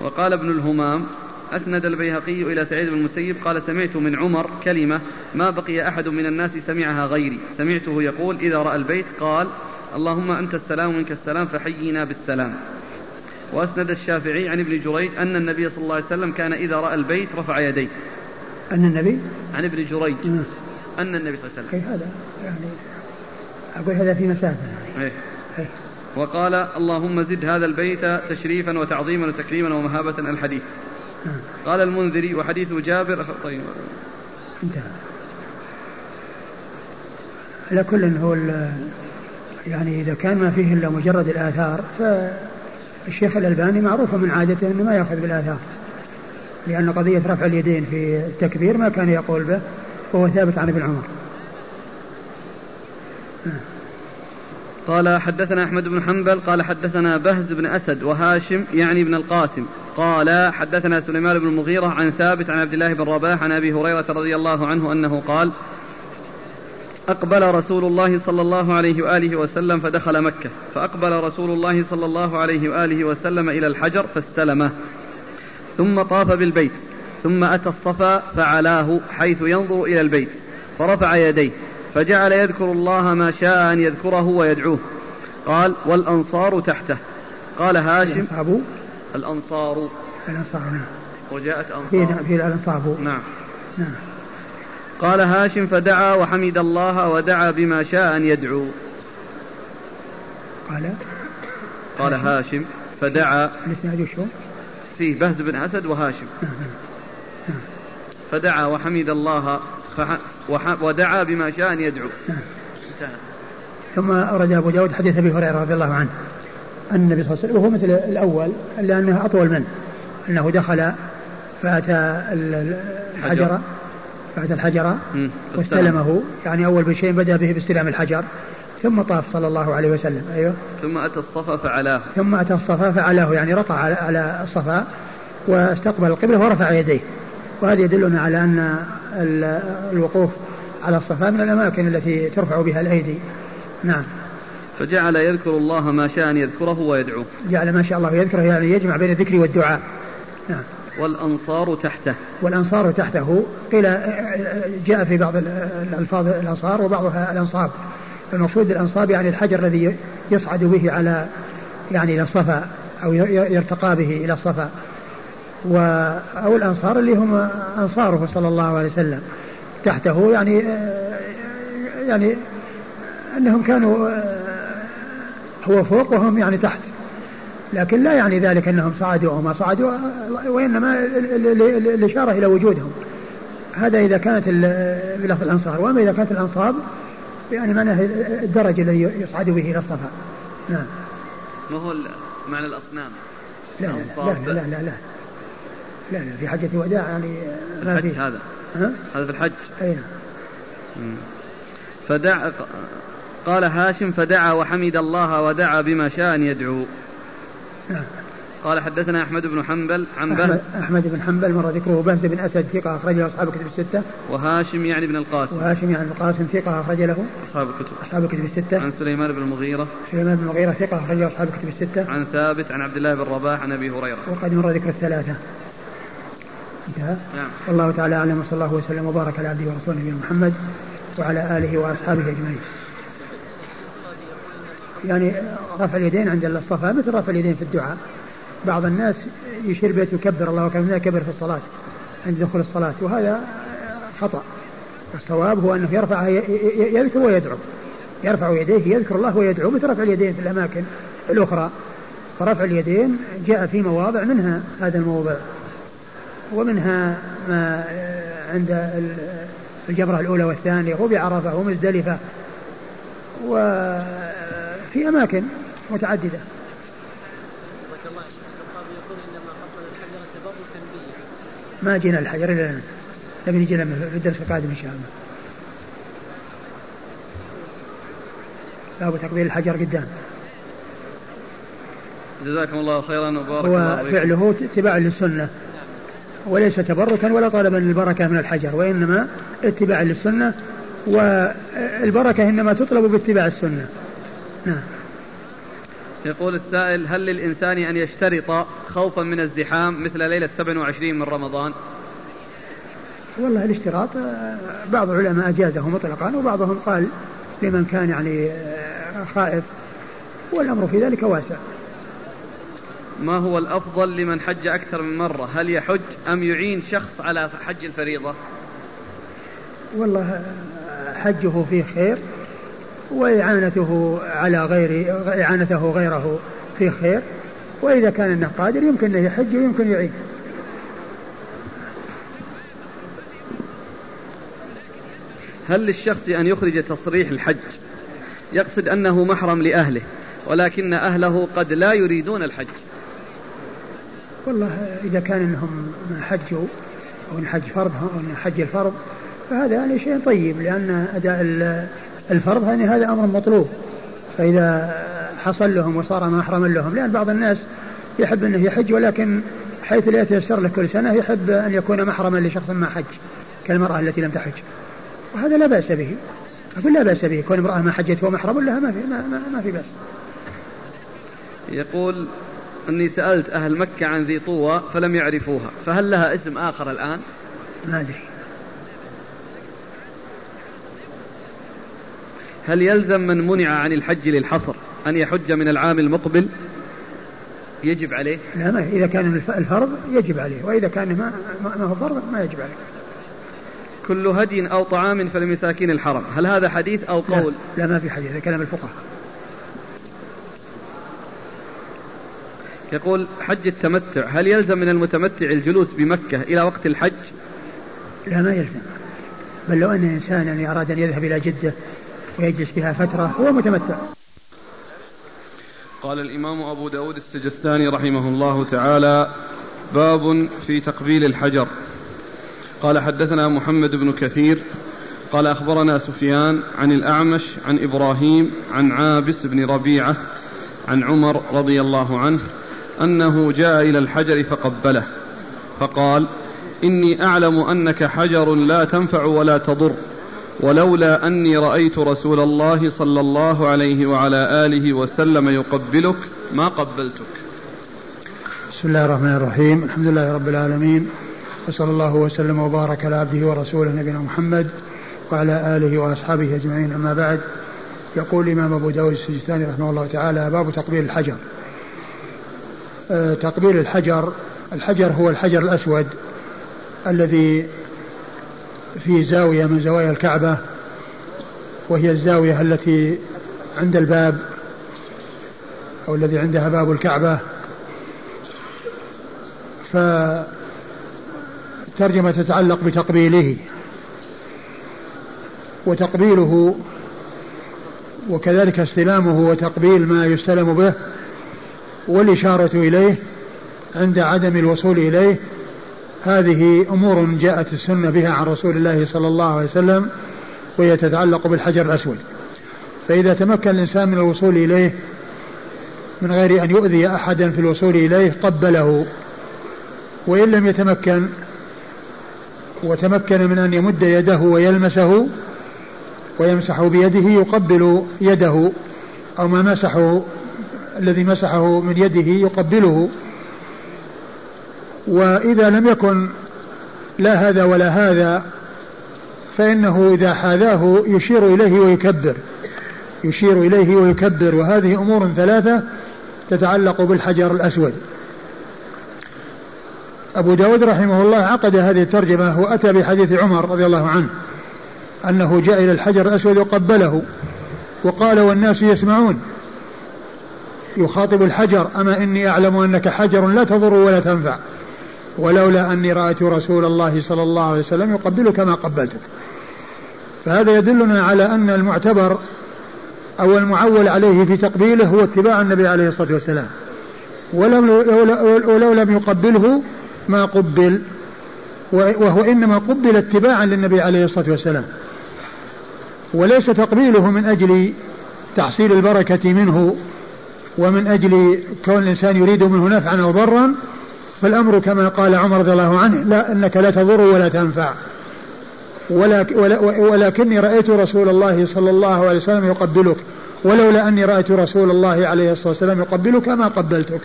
وقال ابن الهمام أسند البيهقي إلى سعيد بن المسيب قال سمعت من عمر كلمة ما بقي أحد من الناس سمعها غيري. سمعته يقول إذا رأى البيت قال اللهم أنت السلام منك السلام فحينا بالسلام. وأسند الشافعي عن ابن جريج أن النبي صلى الله عليه وسلم كان إذا رأى البيت رفع يديه. أن النبي؟ عن ابن جريج. أن النبي صلى الله عليه وسلم. هذا يعني أقول هذا في مسافة. إيه. إيه. وقال اللهم زد هذا البيت تشريفا وتعظيما وتكريما ومهابة الحديث. قال المنذري وحديث جابر طيب. انتهى. على كل هو يعني إذا كان ما فيه إلا مجرد الآثار فالشيخ الألباني معروف من عادته أنه ما يأخذ بالآثار. لأن قضية رفع اليدين في التكبير ما كان يقول به وهو ثابت عن ابن عمر. قال حدثنا أحمد بن حنبل قال حدثنا بهز بن أسد وهاشم يعني بن القاسم. قال حدثنا سليمان بن المغيرة عن ثابت عن عبد الله بن رباح عن أبي هريرة رضي الله عنه أنه قال أقبل رسول الله صلى الله عليه وآله وسلم فدخل مكة فأقبل رسول الله صلى الله عليه وآله وسلم إلى الحجر فاستلمه ثم طاف بالبيت ثم أتى الصفا فعلاه حيث ينظر إلى البيت فرفع يديه فجعل يذكر الله ما شاء أن يذكره ويدعوه قال والأنصار تحته قال هاشم الأنصار. الأنصار نعم. وجاءت أنصار. في الأنصار. نعم. نعم. قال هاشم فدعا وحمد الله ودعا بما شاء أن يدعو. قال؟ قال هاشم. فدعا. الاسناد شو؟ فيه بهز بن أسد وهاشم. نعم نعم فدعا وحمد الله ودعا بما شاء أن يدعو. نعم. انتهى. ثم أورد أبو داود حديث أبي هريرة رضي الله عنه. النبي صلى الله عليه وسلم وهو مثل الأول إلا أنه أطول منه أنه دخل فأتى الحجر فأتى الحجر واستلمه يعني أول بشيء بدأ به باستلام الحجر ثم طاف صلى الله عليه وسلم أيوه. ثم أتى الصفا فعلاه. ثم أتى الصفا فعلاه يعني على, على الصفا واستقبل القبلة ورفع يديه. وهذا يدلنا على أن الوقوف على الصفا من الأماكن التي ترفع بها الأيدي. نعم. فجعل يذكر الله ما شاء أن يذكره ويدعوه. جعل ما شاء الله يذكره يعني يجمع بين الذكر والدعاء. نعم. والأنصار تحته. والأنصار تحته. قيل جاء في بعض الألفاظ الأنصار وبعضها الأنصاب. المقصود بالأنصاب يعني الحجر الذي يصعد به على يعني إلى الصفا أو يرتقى به إلى الصفا. و أو الأنصار اللي هم أنصاره صلى الله عليه وسلم. تحته يعني يعني أنهم كانوا هو فوق وهم يعني تحت. لكن لا يعني ذلك أنهم صعدوا أو ما صعدوا وإنما الإشارة إلى وجودهم. هذا إذا كانت بلفظ الأنصار. وأما إذا كانت الأنصاب يعني معناه الدرج الذي يصعد به إلى الصفا. نعم. ما هو معنى الأصنام لا لا لا, لا لا لا. لا لا في حجة الوداع يعني ما في هذا. ها؟ هذا في الحج. أي نعم. فدع قال هاشم فدعا وحمد الله ودعا بما شاء أن يدعو. نعم قال حدثنا أحمد بن حنبل عن بهز أحمد بن حنبل مر ذكره بهز بن أسد ثقة اخرج له أصحاب الكتب الستة. وهاشم يعني بن القاسم. وهاشم يعني بن القاسم ثقة أخرج له أصحاب الكتب. أصحاب الكتب الستة. عن سليمان بن المغيرة. سليمان بن المغيرة ثقة أخرج له أصحاب الكتب الستة. عن ثابت عن عبد الله بن رباح عن أبي هريرة. وقد مر ذكر الثلاثة. انتهى. نعم. والله تعالى أعلم وصلى الله وسلم وبارك على عبده ورسوله نبينا محمد وعلى آله وأصحابه أجمعين. يعني رفع اليدين عند الصفا مثل رفع اليدين في الدعاء. بعض الناس يشير بيت يكبر الله أكبر يكبر في الصلاة عند دخول الصلاة وهذا خطأ. الصواب هو أنه يرفع يذكر ويدعو. يرفع يديه يذكر الله ويدعو مثل رفع اليدين في الأماكن الأخرى. فرفع اليدين جاء في مواضع منها هذا الموضع ومنها ما عند الجمرة الأولى والثانية وبعرفة ومزدلفة. وفي أماكن متعددة. ما جينا الحجر إلا نبي نجي في الدرس القادم إن شاء الله. باب تقبيل الحجر قدام. جزاكم الله خيرا وبارك الله وفعله اتباع للسنة. وليس تبركا ولا طلبا للبركة من الحجر وإنما اتباع للسنة والبركة إنما تطلب باتباع السنة. نعم. يقول السائل هل للإنسان أن يشترط خوفا من الزحام مثل ليلة 27 من رمضان؟ والله الاشتراط بعض العلماء أجازه مطلقا وبعضهم قال لمن كان يعني خائف والأمر في ذلك واسع. ما هو الأفضل لمن حج أكثر من مرة؟ هل يحج أم يعين شخص على حج الفريضة؟ والله حجه فيه خير وإعانته على غير إعانته غيره في خير. وإذا كان أنه قادر يمكن أن يحج ويمكن يعين هل للشخص أن يخرج تصريح الحج؟ يقصد أنه محرم لأهله ولكن أهله قد لا يريدون الحج. والله إذا كان أنهم حجوا أو حج فرض أو حج الفرض فهذا يعني شيء طيب لأن أداء الفرض يعني هذا أمر مطلوب. فإذا حصل لهم وصار محرما لهم لأن بعض الناس يحب أنه يحج ولكن حيث لا يتيسر له كل سنة يحب أن يكون محرما لشخص ما حج كالمرأة التي لم تحج. وهذا لا بأس به. أقول لا بأس به. كون امرأة ما حجت ومحرم لها ما في ما, ما, ما في بأس. يقول أني سألت أهل مكة عن ذي طوى فلم يعرفوها فهل لها اسم آخر الآن؟ ما أدري. هل يلزم من منع عن الحج للحصر أن يحج من العام المقبل؟ يجب عليه؟ لا ما إذا كان الفرض يجب عليه وإذا كان ما, ما هو فرض ما يجب عليه. كل هدي أو طعام فلمساكين الحرم هل هذا حديث أو قول؟ لا, لا ما في حديث هذا كلام الفقهاء. يقول حج التمتع هل يلزم من المتمتع الجلوس بمكة إلى وقت الحج؟ لا ما يلزم. بل لو أن إنسانا أراد أن يذهب إلى جدة ويجلس بها فترة هو متمتع. قال الإمام أبو داود السجستاني رحمه الله تعالى باب في تقبيل الحجر. قال حدثنا محمد بن كثير. قال أخبرنا سفيان عن الأعمش عن إبراهيم عن عابس بن ربيعة عن عمر رضي الله عنه أنه جاء إلى الحجر فقبله. فقال إني أعلم أنك حجر لا تنفع ولا تضر. ولولا أني رأيت رسول الله صلى الله عليه وعلى آله وسلم يقبلك ما قبلتك. بسم الله الرحمن الرحيم. الحمد لله رب العالمين. وصلى الله وسلم وبارك على عبده ورسوله نبينا محمد وعلى آله وأصحابه أجمعين. أما بعد يقول الإمام أبو داود السجستاني رحمه الله تعالى باب تقبيل الحجر. أه تقبيل الحجر الحجر هو الحجر الأسود الذي في زاوية من زوايا الكعبة وهي الزاوية التي عند الباب أو الذي عندها باب الكعبة. فالترجمة تتعلق بتقبيله وتقبيله وكذلك استلامه وتقبيل ما يستلم به والإشارة إليه عند عدم الوصول إليه هذه أمور جاءت السنة بها عن رسول الله صلى الله عليه وسلم وهي تتعلق بالحجر الأسود. فإذا تمكن الإنسان من الوصول إليه من غير أن يؤذي أحدا في الوصول إليه قبله. وإن لم يتمكن وتمكن من أن يمد يده ويلمسه ويمسحه بيده يقبل يده أو ما مسحه الذي مسحه من يده يقبله. وإذا لم يكن لا هذا ولا هذا فإنه إذا حاذاه يشير إليه ويكبر يشير إليه ويكبر. وهذه أمور ثلاثة تتعلق بالحجر الأسود. أبو داود رحمه الله عقد هذه الترجمة وأتى بحديث عمر رضي الله عنه أنه جاء إلى الحجر الأسود وقبله وقال والناس يسمعون. يخاطب الحجر أما إني أعلم أنك حجر لا تضر ولا تنفع. ولولا أني رأيت رسول الله صلى الله عليه وسلم يقبلك ما قبلتك. فهذا يدلنا على أن المعتبر أو المعول عليه في تقبيله هو اتباع النبي عليه الصلاة والسلام. ولو لم يقبله ما قبل وهو إنما قبل اتباعا للنبي عليه الصلاة والسلام. وليس تقبيله من أجل تحصيل البركة منه ومن أجل كون الإنسان يريد منه نفعا أو ضرا فالأمر كما قال عمر رضي الله عنه لا أنك لا تضر ولا تنفع. ولكني رأيت رسول الله صلى الله عليه وسلم يقبلك ولولا أني رأيت رسول الله عليه الصلاة والسلام يقبلك ما قبلتك.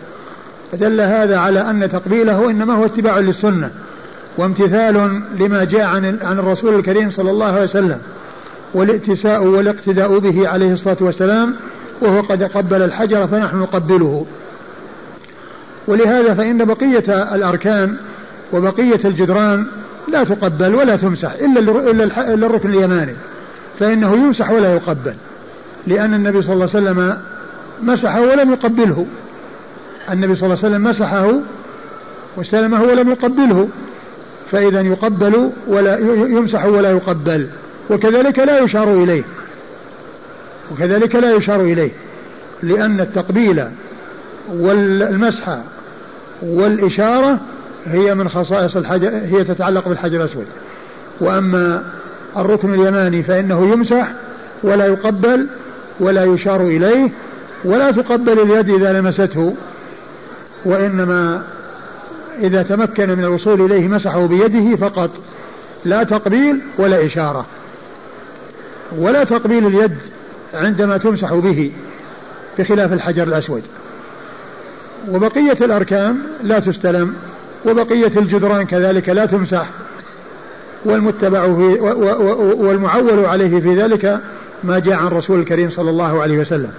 فدل هذا على أن تقبيله إنما هو اتباع للسنة وامتثال لما جاء عن عن الرسول الكريم صلى الله عليه وسلم والائتساء والاقتداء به عليه الصلاة والسلام وهو قد قبل الحجر فنحن نقبله. ولهذا فإن بقية الأركان وبقية الجدران لا تقبل ولا تمسح إلا إلا الركن اليماني فإنه يمسح ولا يقبل لأن النبي صلى الله عليه وسلم مسحه ولم يقبله. النبي صلى الله عليه وسلم مسحه واستلمه ولم يقبله فإذا يقبل ولا يمسح ولا يقبل وكذلك لا يشار إليه وكذلك لا يشار إليه لأن التقبيل والمسح والإشارة هي من خصائص الحجر هي تتعلق بالحجر الأسود. وأما الركن اليماني فإنه يمسح ولا يقبل ولا يشار إليه ولا تقبل اليد إذا لمسته وإنما إذا تمكن من الوصول إليه مسحه بيده فقط لا تقبيل ولا إشارة. ولا تقبيل اليد عندما تمسح به بخلاف الحجر الأسود. وبقية الأركان لا تستلم وبقية الجدران كذلك لا تمسح. والمتبع في والمعول عليه في ذلك ما جاء عن رسول الكريم صلى الله عليه وسلم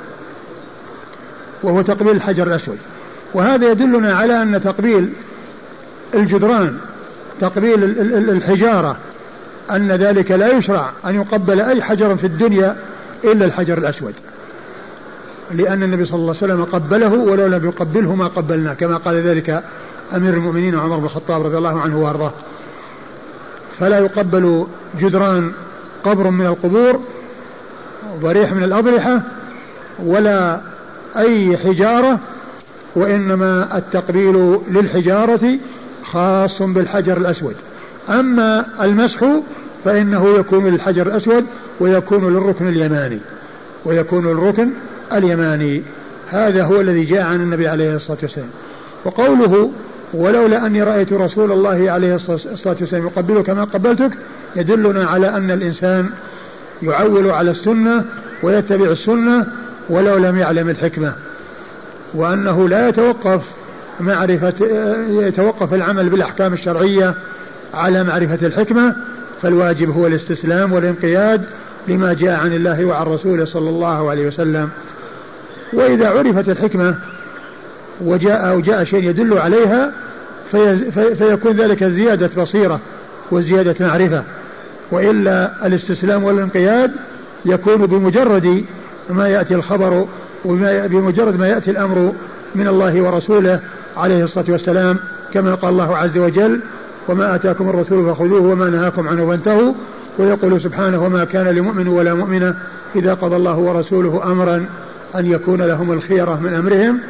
وهو تقبيل الحجر الأسود. وهذا يدلنا على أن تقبيل الجدران تقبيل الحجارة أن ذلك لا يشرع أن يقبل أي حجر في الدنيا إلا الحجر الأسود. لأن النبي صلى الله عليه وسلم قبله ولو لم يقبله ما قبلناه كما قال ذلك أمير المؤمنين عمر بن الخطاب رضي الله عنه وأرضاه. فلا يقبل جدران قبر من القبور ضريح من الأضرحة ولا أي حجارة وإنما التقبيل للحجارة خاص بالحجر الأسود. أما المسح فإنه يكون للحجر الأسود ويكون للركن اليماني. ويكون للركن اليماني. هذا هو الذي جاء عن النبي عليه الصلاة والسلام. وقوله ولولا أني رأيت رسول الله عليه الصلاة والسلام يقبله كما قبلتك يدلنا على أن الإنسان يعول على السنة ويتبع السنة ولو لم يعلم الحكمة. وأنه لا يتوقف معرفة يتوقف العمل بالأحكام الشرعية على معرفة الحكمة فالواجب هو الاستسلام والانقياد لما جاء عن الله وعن رسوله صلى الله عليه وسلم. وإذا عرفت الحكمة وجاء أو جاء شيء يدل عليها في فيكون ذلك زيادة بصيرة وزيادة معرفة. وإلا الاستسلام والانقياد يكون بمجرد ما يأتي الخبر بمجرد ما يأتي الأمر من الله ورسوله عليه الصلاة والسلام كما قال الله عز وجل وما آتاكم الرسول فخذوه وما نهاكم عنه فانتهوا. ويقول سبحانه وما كان لمؤمن ولا مؤمنة إذا قضى الله ورسوله أمرا أن يكون لهم الخيرة من أمرهم.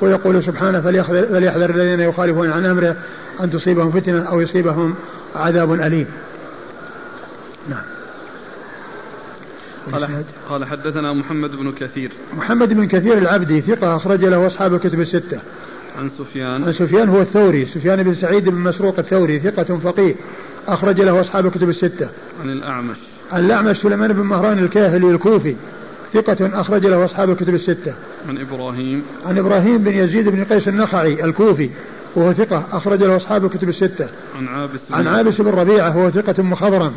ويقول سبحانه فليحذر الذين يخالفون عن أمره أن تصيبهم فتنة أو يصيبهم عذاب أليم. نعم. قال, قال حدثنا محمد بن كثير. محمد بن كثير العبدي ثقة أخرج له أصحاب الكتب الستة. عن سفيان. عن سفيان هو الثوري سفيان بن سعيد بن مسروق الثوري ثقة فقيه أخرج له أصحاب الكتب الستة. عن الأعمش. عن الأعمش سليمان بن مهران الكاهلي الكوفي ثقة أخرج له أصحاب الكتب الستة. عن إبراهيم. عن إبراهيم بن يزيد بن قيس النخعي الكوفي وهو ثقة أخرج له أصحاب الكتب الستة. عن عابس عن عابس بن ربيعة وهو ثقة مخضرم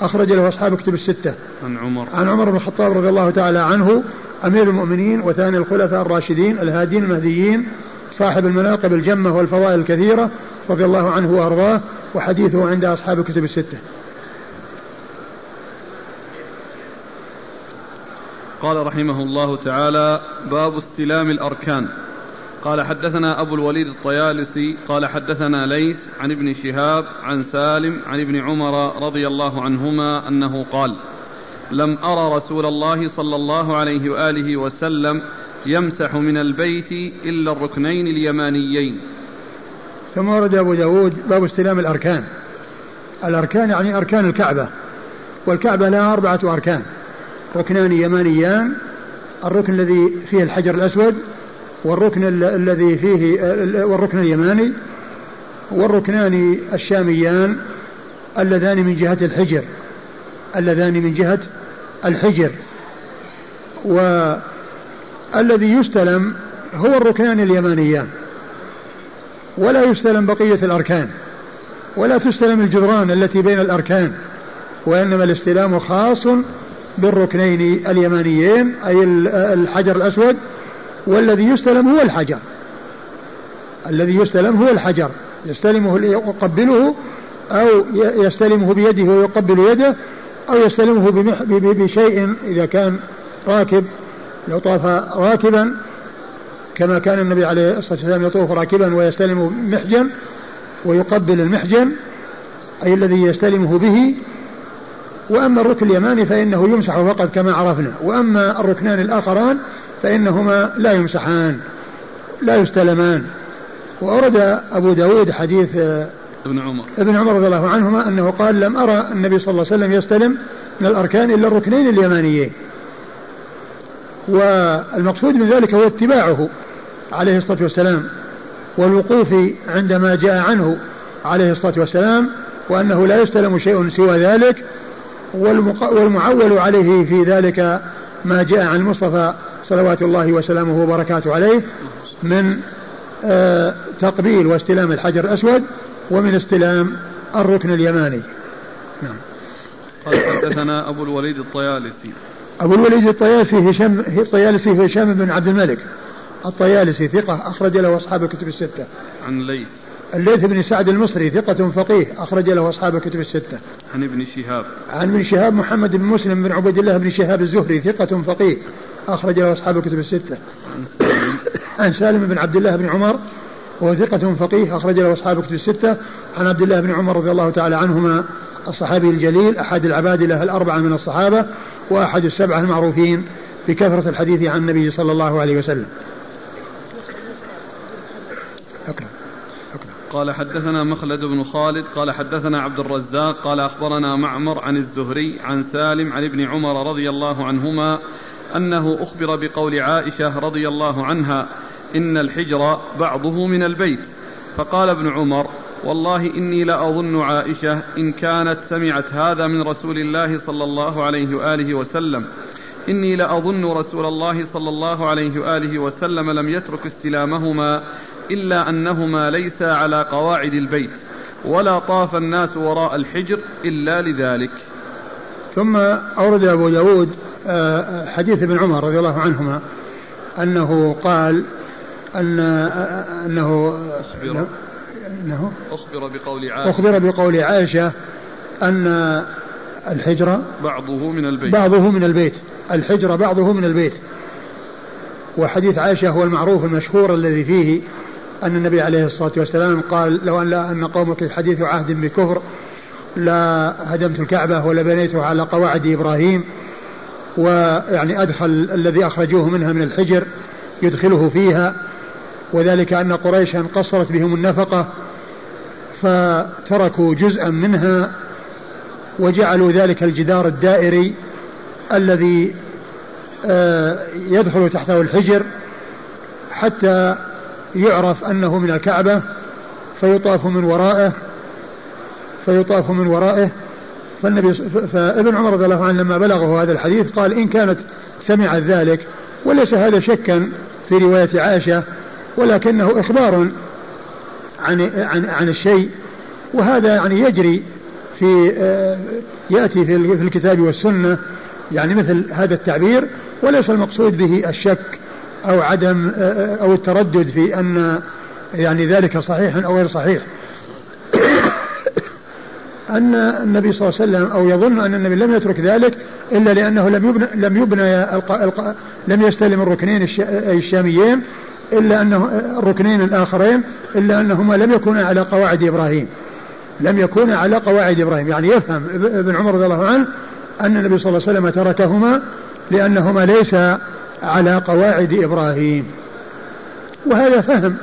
أخرج له أصحاب الكتب الستة. عن عمر. عن عمر بن الخطاب رضي الله تعالى عنه أمير المؤمنين وثاني الخلفاء الراشدين الهادين المهديين صاحب المناقب الجمة والفضائل الكثيرة رضي الله عنه وأرضاه وحديثه عند أصحاب الكتب الستة. قال رحمه الله تعالى باب استلام الأركان. قال حدثنا أبو الوليد الطيالسي قال حدثنا ليث عن ابن شهاب عن سالم عن ابن عمر رضي الله عنهما أنه قال لم أرى رسول الله صلى الله عليه وآله وسلم يمسح من البيت إلا الركنين اليمانيين. ثم ورد أبو داود باب استلام الأركان. الأركان يعني أركان الكعبة والكعبة لها أربعة أركان. ركنان يمانيان الركن الذي فيه الحجر الأسود والركن الذي فيه والركن اليماني والركنان الشاميان اللذان من جهة الحجر. اللذان من جهة الحجر. والذي يستلم هو الركنان اليمانيان. ولا يستلم بقية الأركان. ولا تستلم الجدران التي بين الأركان. وإنما الاستلام خاص بالركنين اليمانيين أي الحجر الأسود. والذي يستلم هو الحجر. الذي يستلم هو الحجر. يستلمه يقبله أو يستلمه بيده ويقبل يده أو يستلمه بشيء إذا كان راكب لو طاف راكبا كما كان النبي عليه الصلاة والسلام يطوف راكبا ويستلم محجن ويقبل المحجن أي الذي يستلمه به. وأما الركن اليماني فإنه يمسح فقط كما عرفنا. وأما الركنان الآخران فإنهما لا يمسحان لا يستلمان. وأورد أبو داود حديث ابن عمر. ابن عمر رضي الله عنهما أنه قال لم أرى النبي صلى الله عليه وسلم يستلم من الأركان إلا الركنين اليمانيين. والمقصود من ذلك هو اتباعه عليه الصلاة والسلام والوقوف عندما جاء عنه عليه الصلاة والسلام وأنه لا يستلم شيء سوى ذلك والمعول عليه في ذلك ما جاء عن المصطفى صلوات الله وسلامه وبركاته عليه من آه، تقبيل واستلام الحجر الأسود ومن استلام الركن اليماني. نعم. قال حدثنا أبو الوليد الطيالسي. أبو الوليد الطيالسي هشام الطيالسي هشام بن عبد الملك الطيالسي ثقة أخرج له أصحاب الكتب الستة عن ليث الليث بن سعد المصري ثقة فقيه أخرج له أصحاب الكتب الستة. عن ابن شهاب. عن ابن شهاب محمد بن مسلم بن عبيد الله بن شهاب الزهري ثقة فقيه أخرج له أصحاب الكتب الستة. عن سالم. عن سالم بن عبد الله بن عمر وهو ثقة فقيه أخرج له أصحاب الكتب الستة. عن عبد الله بن عمر رضي الله تعالى عنهما الصحابي الجليل أحد العبادلة الأربعة من الصحابة وأحد السبعة المعروفين بكثرة الحديث عن النبي صلى الله عليه وسلم. قال حدثنا مخلد بن خالد قال حدثنا عبد الرزاق قال أخبرنا معمر عن الزهري عن سالم عن ابن عمر رضي الله عنهما أنه أخبر بقول عائشة رضي الله عنها إن الحجر بعضه من البيت. فقال ابن عمر والله إني لأظن عائشة إن كانت سمعت هذا من رسول الله صلى الله عليه وآله وسلم. إني لأظن رسول الله صلى الله عليه وآله وسلم لم يترك استلامهما إلا أنهما ليسا على قواعد البيت ولا طاف الناس وراء الحجر إلا لذلك. ثم أورد أبو داود آه، حديث ابن عمر رضي الله عنهما أنه قال أن أنه أخبر. أنه أخبر بقول عائشة. أخبر بقول عائشة أن الحجر بعضه من البيت. بعضه من البيت. الحجر بعضه من البيت. وحديث عائشة هو المعروف المشهور الذي فيه أن النبي عليه الصلاة والسلام قال لو أن لا أن قومك حديث عهد بكفر لا هدمت الكعبة ولا بنيتها على قواعد إبراهيم ويعني أدخل الذي أخرجوه منها من الحجر يدخله فيها. وذلك أن قريشا قصرت بهم النفقة فتركوا جزءا منها وجعلوا ذلك الجدار الدائري الذي آه، يدخل تحته الحجر حتى يعرف أنه من الكعبة فيطاف من ورائه فيطاف من ورائه. فالنبي فابن عمر رضي الله عنه لما بلغه هذا الحديث قال إن كانت سمعت ذلك وليس هذا شكا في رواية عائشة ولكنه إخبار عن عن عن الشيء وهذا يعني يجري في آه، يأتي في الكتاب والسنة يعني مثل هذا التعبير وليس المقصود به الشك أو عدم آه، آه، أو التردد في أن يعني ذلك صحيح أو غير صحيح. أن النبي صلى الله عليه وسلم أو يظن أن النبي لم يترك ذلك إلا لأنه لم يبنى لم يبنى لم يستلم الركنين الشاميين إلا أنه الركنين الآخرين إلا أنهما لم يكونا على قواعد إبراهيم. لم يكونا على قواعد إبراهيم. يعني يفهم ابن عمر رضي الله عنه أن النبي صلى الله عليه وسلم تركهما لأنهما ليس على قواعد إبراهيم. وهذا فهم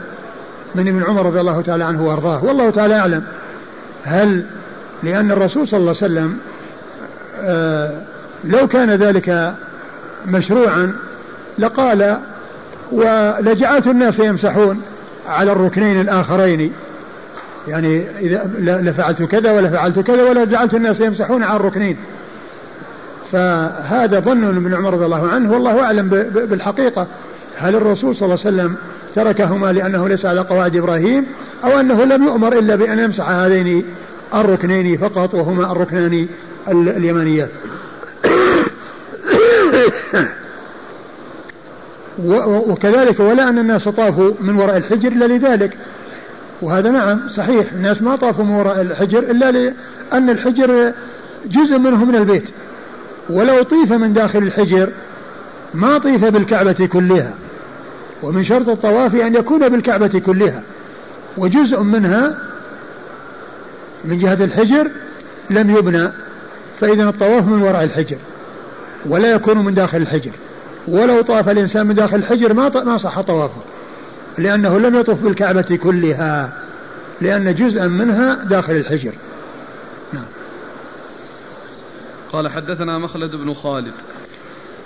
من ابن عمر رضي الله تعالى عنه وأرضاه. والله تعالى أعلم هل لأن الرسول صلى الله عليه وسلم آه لو كان ذلك مشروعا لقال ولجعلت الناس يمسحون على الركنين الآخرين. يعني إذا لفعلت كذا ولا فعلت كذا ولا جعلت الناس يمسحون على الركنين. فهذا ظن من عمر رضي الله عنه والله أعلم بالحقيقة. هل الرسول صلى الله عليه وسلم تركهما لأنه ليس على قواعد إبراهيم أو أنه لم يؤمر إلا بأن يمسح هذين الركنين فقط وهما الركنان اليمانيات؟ وكذلك ولا أن الناس طافوا من وراء الحجر إلا لذلك. وهذا نعم صحيح الناس ما طافوا من وراء الحجر إلا لأن الحجر جزء منه من البيت. ولو طيف من داخل الحجر ما طيف بالكعبة كلها. ومن شرط الطواف أن يكون بالكعبة كلها. وجزء منها من جهة الحجر لم يبنى فإذا الطواف من وراء الحجر ولا يكون من داخل الحجر. ولو طاف الإنسان من داخل الحجر ما ما صح طوافه. لأنه لم يطف بالكعبة كلها لأن جزءا منها داخل الحجر. نعم. قال حدثنا مخلد بن خالد.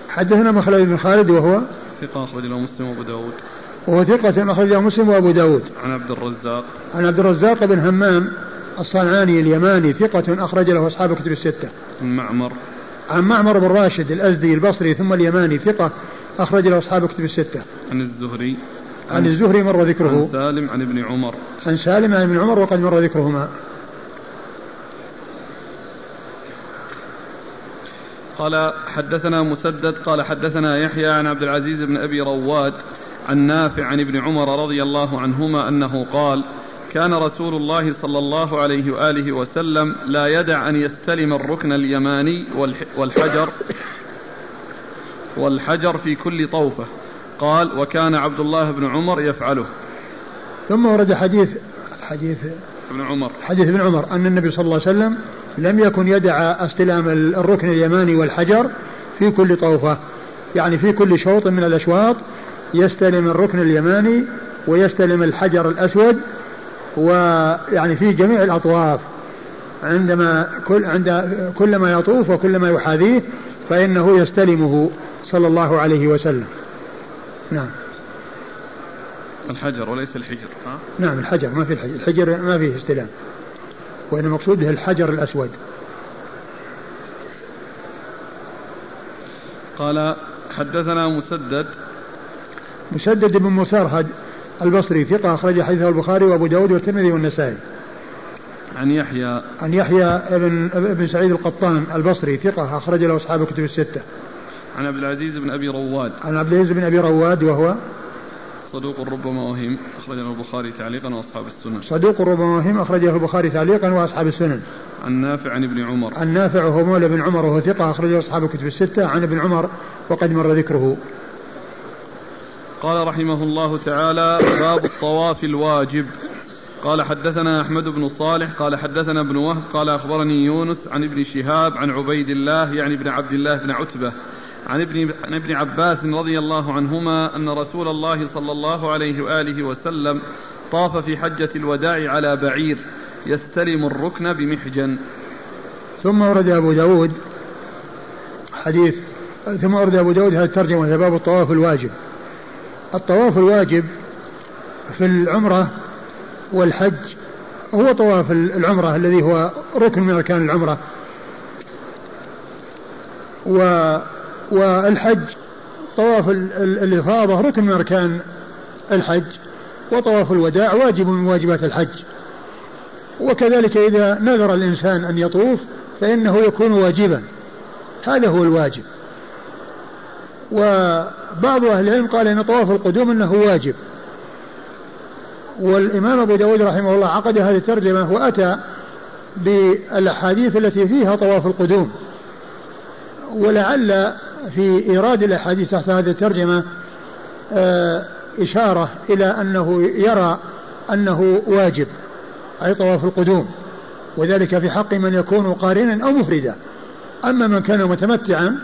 حدثنا مخلد بن خالد وهو ثقة أخرج له مسلم وأبو داود. وهو ثقة أخرج له مسلم وأبو داود. عن عبد الرزاق. عن عبد الرزاق بن همام الصنعاني اليماني ثقة أخرج له أصحاب كتب الستة. عن معمر. عن معمر بن راشد الأزدي البصري ثم اليماني ثقة أخرج له أصحاب كتب الستة. عن الزهري عن الزهري مر ذكره. عن سالم عن ابن عمر. عن سالم عن ابن عمر وقد مر ذكرهما. قال حدثنا مسدد قال حدثنا يحيى عن عبد العزيز بن أبي رواد عن نافع عن ابن عمر رضي الله عنهما أنه قال كان رسول الله صلى الله عليه وآله وسلم لا يدع أن يستلم الركن اليماني والحجر والحجر في كل طوفة. قال وكان عبد الله بن عمر يفعله. ثم ورد حديث حديث ابن عمر. حديث ابن عمر أن النبي صلى الله عليه وسلم لم يكن يدع استلام الركن اليماني والحجر في كل طوفة. يعني في كل شوط من الأشواط يستلم الركن اليماني ويستلم الحجر الأسود ويعني في جميع الأطواف عندما كل عند كلما يطوف وكلما يحاذيه فإنه يستلمه صلى الله عليه وسلم. نعم. الحجر وليس الحجر ها؟ نعم الحجر ما في الحجر. الحجر ما فيه استلام وإن المقصود به الحجر الأسود. قال حدثنا مسدد. مسدد بن مسرهد البصري ثقة أخرج حديثه البخاري وأبو داود والترمذي والنسائي. عن يحيى. عن يحيى بن ابن سعيد القطان البصري ثقة أخرج له أصحاب الكتب الستة. عن عبد العزيز بن أبي رواد. عن عبد العزيز بن أبي رواد وهو صدوق ربما وهم. أخرجه البخاري تعليقا وأصحاب السنن. صدوق ربما وهم أخرجه البخاري تعليقا وأصحاب السنن. عن نافع عن ابن عمر. عن نافع وهو مولى بن عمر وهو ثقة أخرجه أصحاب الكتب الستة. عن ابن عمر وقد مر ذكره. قال رحمه الله تعالى باب الطواف الواجب. قال حدثنا أحمد بن صالح قال حدثنا ابن وهب قال أخبرني يونس عن ابن شهاب عن عبيد الله يعني ابن عبد الله بن عتبة عن ابن عن ابن عباس رضي الله عنهما أن رسول الله صلى الله عليه وآله وسلم طاف في حجة الوداع على بعير يستلم الركن بمحجن. ثم ورد أبو داود حديث ثم ورد أبو داود هذه الترجمة باب الطواف الواجب. الطواف الواجب في العمرة والحج هو طواف العمرة الذي هو ركن من أركان العمرة. و والحج طواف الإفاضة ركن من أركان الحج وطواف الوداع واجب من واجبات الحج. وكذلك إذا نذر الإنسان أن يطوف فإنه يكون واجبا. هذا هو الواجب. وبعض أهل العلم قال إن طواف القدوم أنه واجب. والإمام أبو داود رحمه الله عقد هذه الترجمة وأتى بالأحاديث التي فيها طواف القدوم. ولعل في إيراد الأحاديث تحت هذه الترجمة آه، إشارة إلى أنه يرى أنه واجب أي طواف القدوم. وذلك في حق من يكون قارنا أو مفردا. أما من كان متمتعا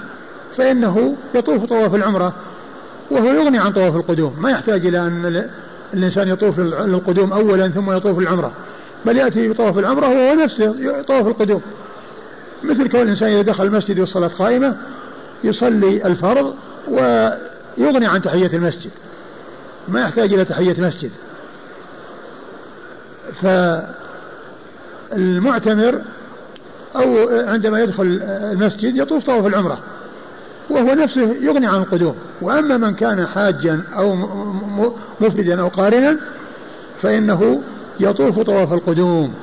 فإنه يطوف طواف العمرة وهو يغني عن طواف القدوم. ما يحتاج إلى أن الإنسان يطوف للقدوم أولا ثم يطوف العمرة بل يأتي بطواف العمرة وهو نفسه طواف القدوم. مثل كون الإنسان إذا دخل المسجد والصلاة قائمة يصلي الفرض ويغني عن تحية المسجد. ما يحتاج إلى تحية مسجد فالمعتمر أو عندما يدخل المسجد يطوف طواف العمرة. وهو نفسه يغني عن القدوم. وأما من كان حاجا أو مفردا أو قارنا فإنه يطوف طواف القدوم.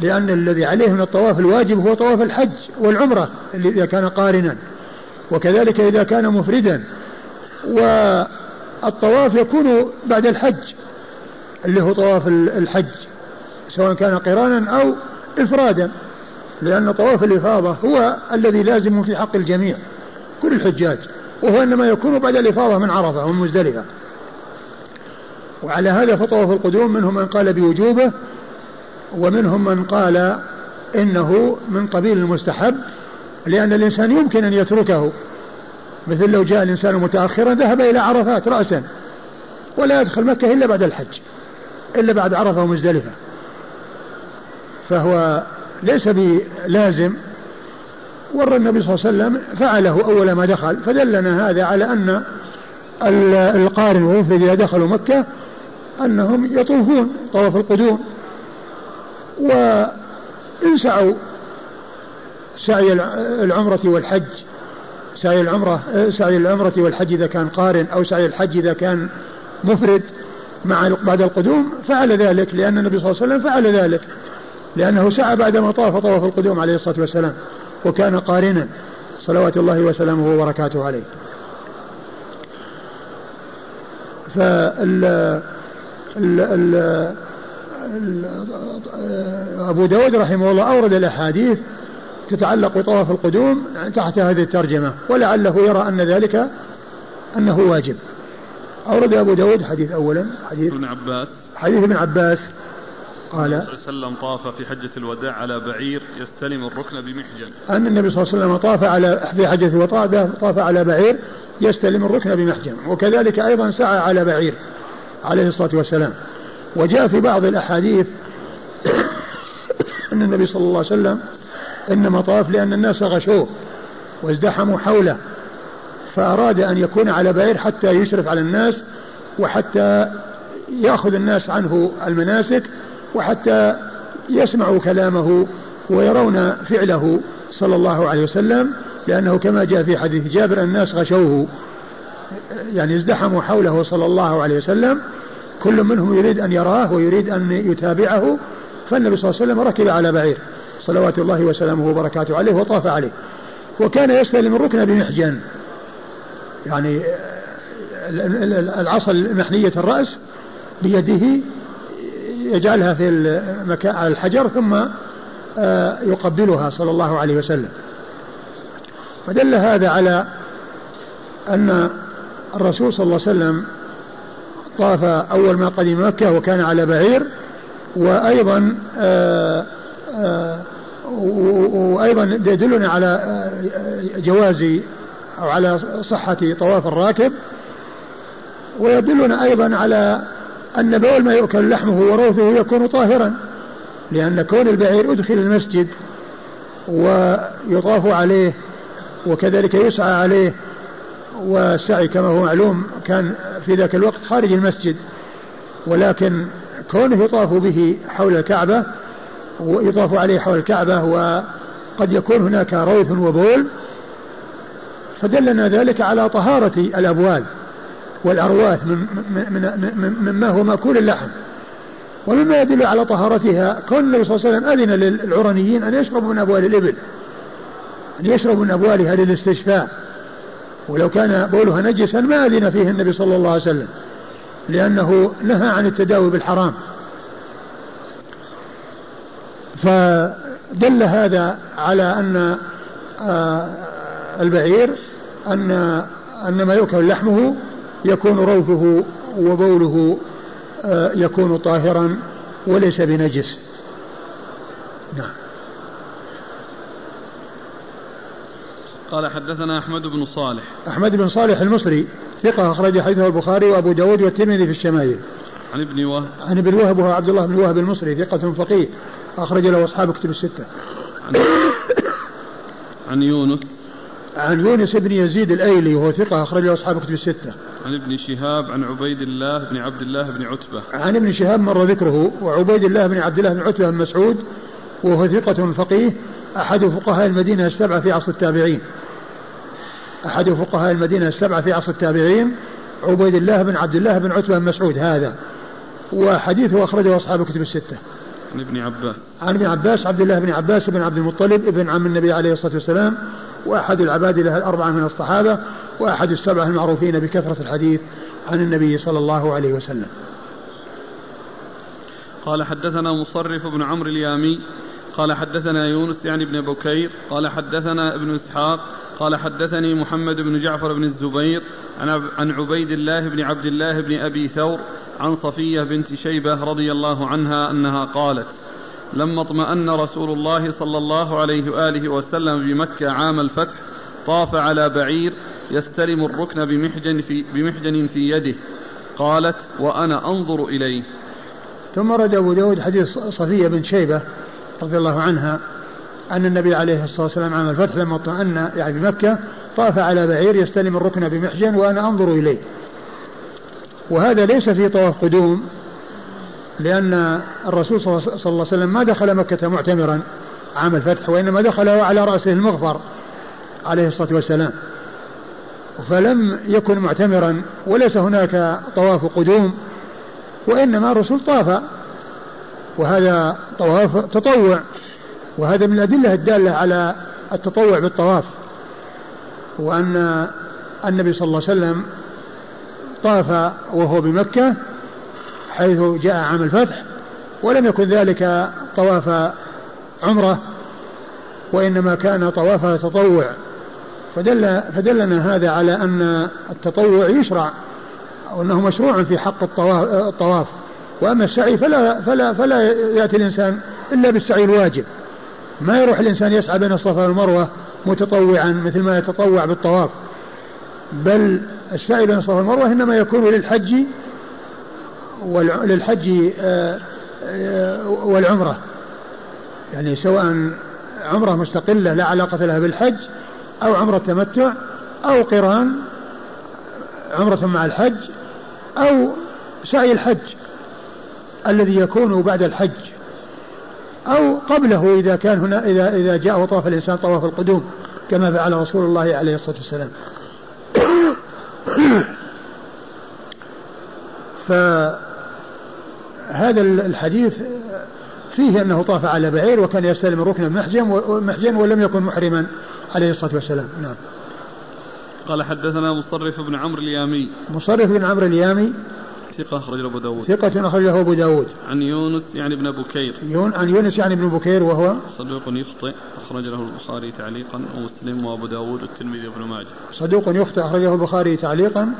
لأن الذي عليه من الطواف الواجب هو طواف الحج والعمرة إذا كان قارنا. وكذلك إذا كان مفردا. والطواف يكون بعد الحج اللي هو طواف الحج سواء كان قرانا أو إفرادا. لأن طواف الإفاضة هو الذي لازم في حق الجميع كل الحجاج وهو إنما يكون بعد الإفاضة من عرفة ومن مزدلفة. وعلى هذا فطواف القدوم منهم من قال بوجوبه ومنهم من قال إنه من قبيل المستحب لأن الإنسان يمكن أن يتركه. مثل لو جاء الإنسان متأخرا ذهب إلى عرفات رأسا ولا يدخل مكة إلا بعد الحج إلا بعد عرفة ومزدلفة. فهو ليس بلازم. ور النبي صلى الله عليه وسلم فعله أول ما دخل فدلنا هذا على أن القارن والمفرد إذا دخلوا مكة أنهم يطوفون طواف القدوم. وإن سعوا سعي العمرة والحج سعي العمرة سعي العمرة والحج إذا كان قارن أو سعي الحج إذا كان مفرد مع بعد القدوم فعل ذلك لأن النبي صلى الله عليه وسلم فعل ذلك. لأنه سعى بعدما طاف طواف القدوم عليه الصلاة والسلام وكان قارنا صلوات الله وسلامه وبركاته عليه. فال ال ال أبو داود رحمه الله أورد الأحاديث تتعلق بطواف القدوم تحت هذه الترجمة ولعله يرى أن ذلك أنه واجب. أورد أبو داود حديث أولا حديث ابن عباس. حديث ابن عباس. قال النبي صلى الله عليه وسلم طاف في حجة الوداع على بعير يستلم الركن بمحجن. أن النبي صلى الله عليه وسلم طاف على في حجة الوداع طاف على بعير يستلم الركن بمحجن. وكذلك أيضا سعى على بعير عليه الصلاة والسلام. وجاء في بعض الأحاديث أن النبي صلى الله عليه وسلم إنما طاف لأن الناس غشوه وازدحموا حوله فأراد أن يكون على بعير حتى يشرف على الناس وحتى يأخذ الناس عنه المناسك وحتى يسمعوا كلامه ويرون فعله صلى الله عليه وسلم لأنه كما جاء في حديث جابر الناس غشوه. يعني ازدحموا حوله صلى الله عليه وسلم. كل منهم يريد أن يراه ويريد أن يتابعه. فالنبي صلى الله عليه وسلم ركب على بعير. صلوات الله وسلامه وبركاته عليه وطاف عليه. وكان يستلم الركن بمحجن. يعني العصا المحنية الرأس بيده. يجعلها في المكان على الحجر ثم آه، يقبلها صلى الله عليه وسلم. فدل هذا على أن الرسول صلى الله عليه وسلم طاف أول ما قدم مكة وكان على بعير وأيضا آه، آه، وأيضا يدلنا على جواز أو على صحة طواف الراكب. ويدلنا أيضا على أن بول ما يؤكل لحمه وروثه يكون طاهرا لأن كون البعير أدخل المسجد ويطاف عليه وكذلك يسعى عليه والسعي كما هو معلوم كان في ذاك الوقت خارج المسجد ولكن كونه يطاف به حول الكعبة ويطاف عليه حول الكعبة وقد يكون هناك روث وبول فدلنا ذلك على طهارة الأبوال. والأرواث مما هو مأكول اللحم. ومما يدل على طهارتها كون النبي صلى الله عليه وسلم أذن للعرنيين أن يشربوا من أبوال الإبل أن يشربوا من أبوالها للاستشفاء. ولو كان بولها نجسا ما أذن فيه النبي صلى الله عليه وسلم لأنه نهى عن التداوي بالحرام. فدل هذا على أن آه، البعير أن أن ما يؤكل لحمه يكون روثه وبوله آه، يكون طاهرا وليس بنجس. نعم. قال حدثنا أحمد بن صالح. أحمد بن صالح المصري ثقة أخرج حديثه البخاري وأبو داود والترمذي في الشمائل. عن ابن وهب. عن ابن وهب وهو عبد الله بن وهب المصري ثقة فقيه أخرج له أصحاب كتب الستة. عن, عن يونس. عن يونس بن يزيد الأيلي وهو ثقة أخرج له أصحاب كتب الستة. عن ابن شهاب عن عبيد الله بن عبد الله بن عتبة. عن ابن شهاب مر ذكره وعبيد الله بن عبد الله بن عتبة بن مسعود وهو ثقة فقيه أحد فقهاء المدينة السبعة في عصر التابعين. أحد فقهاء المدينة السبعة في عصر التابعين عبيد الله بن عبد الله بن عتبة بن مسعود هذا. وحديثه أخرجه أصحاب كتب الستة. عن ابن عباس. عن ابن عباس عبد الله بن عباس بن عبد المطلب ابن عم النبي عليه الصلاة والسلام وأحد العباد له الأربعة من الصحابة وأحد السبعة المعروفين بكثرة الحديث عن النبي صلى الله عليه وسلم. قال حدثنا مصرف بن عمرو اليامي قال حدثنا يونس يعني بن بكير قال حدثنا ابن إسحاق قال حدثني محمد بن جعفر بن الزبير عن عبيد الله بن عبد الله بن أبي ثور عن صفية بنت شيبة رضي الله عنها أنها قالت لما اطمأن رسول الله صلى الله عليه وآله وسلم بمكة عام الفتح طاف على بعير يستلم الركن بمحجن في, بمحجن في يده. قالت وأنا أنظر إليه. ثم رد أبو داود حديث صفية بن شيبة رضي الله عنها أن النبي عليه الصلاة والسلام عام الفتح لما اطمأن يعني بمكة طاف على بعير يستلم الركن بمحجن وأنا أنظر إليه. وهذا ليس في طواف قدوم لأن الرسول صلى الله عليه وسلم ما دخل مكة معتمرا عام الفتح وإنما دخل على رأسه المغفر عليه الصلاة والسلام. فلم يكن معتمرا وليس هناك طواف قدوم وإنما الرسول طاف وهذا طواف تطوع وهذا من الأدلة الدالة على التطوع بالطواف وأن النبي صلى الله عليه وسلم طاف وهو بمكة حيث جاء عام الفتح ولم يكن ذلك طواف عمرة وإنما كان طواف تطوع. فدل فدلنا هذا على أن التطوع يشرع أو أنه مشروع في حق الطواف وأما السعي فلا فلا فلا يأتي الإنسان إلا بالسعي الواجب. ما يروح الإنسان يسعى بين الصفا والمروة متطوعا مثل ما يتطوع بالطواف. بل السعي بين الصفا والمروة إنما يكون للحج وللحج آه، آه، والعمرة. يعني سواء عمرة مستقلة لا علاقة لها بالحج أو عمرة تمتع أو قران عمرة مع الحج أو سعي الحج الذي يكون بعد الحج أو قبله إذا كان هنا إذا إذا جاء وطاف الإنسان طواف القدوم كما فعل رسول الله عليه الصلاة والسلام. فهذا الحديث فيه أنه طاف على بعير وكان يستلم ركن محجن ولم يكن محرما. عليه الصلاة والسلام. نعم. قال حدثنا مصرف بن عمرو اليامي. مصرف بن عمرو اليامي. ثقة أخرجه أبو داود. ثقة أخرجه أبو داود. عن يونس يعني ابن بكير. يون عن يونس يعني ابن بكير وهو صدوق يخطئ أخرج له البخاري تعليقا ومسلم وأبو داود والترمذي وابن ماجه. صدوق يخطئ أخرجه البخاري تعليقا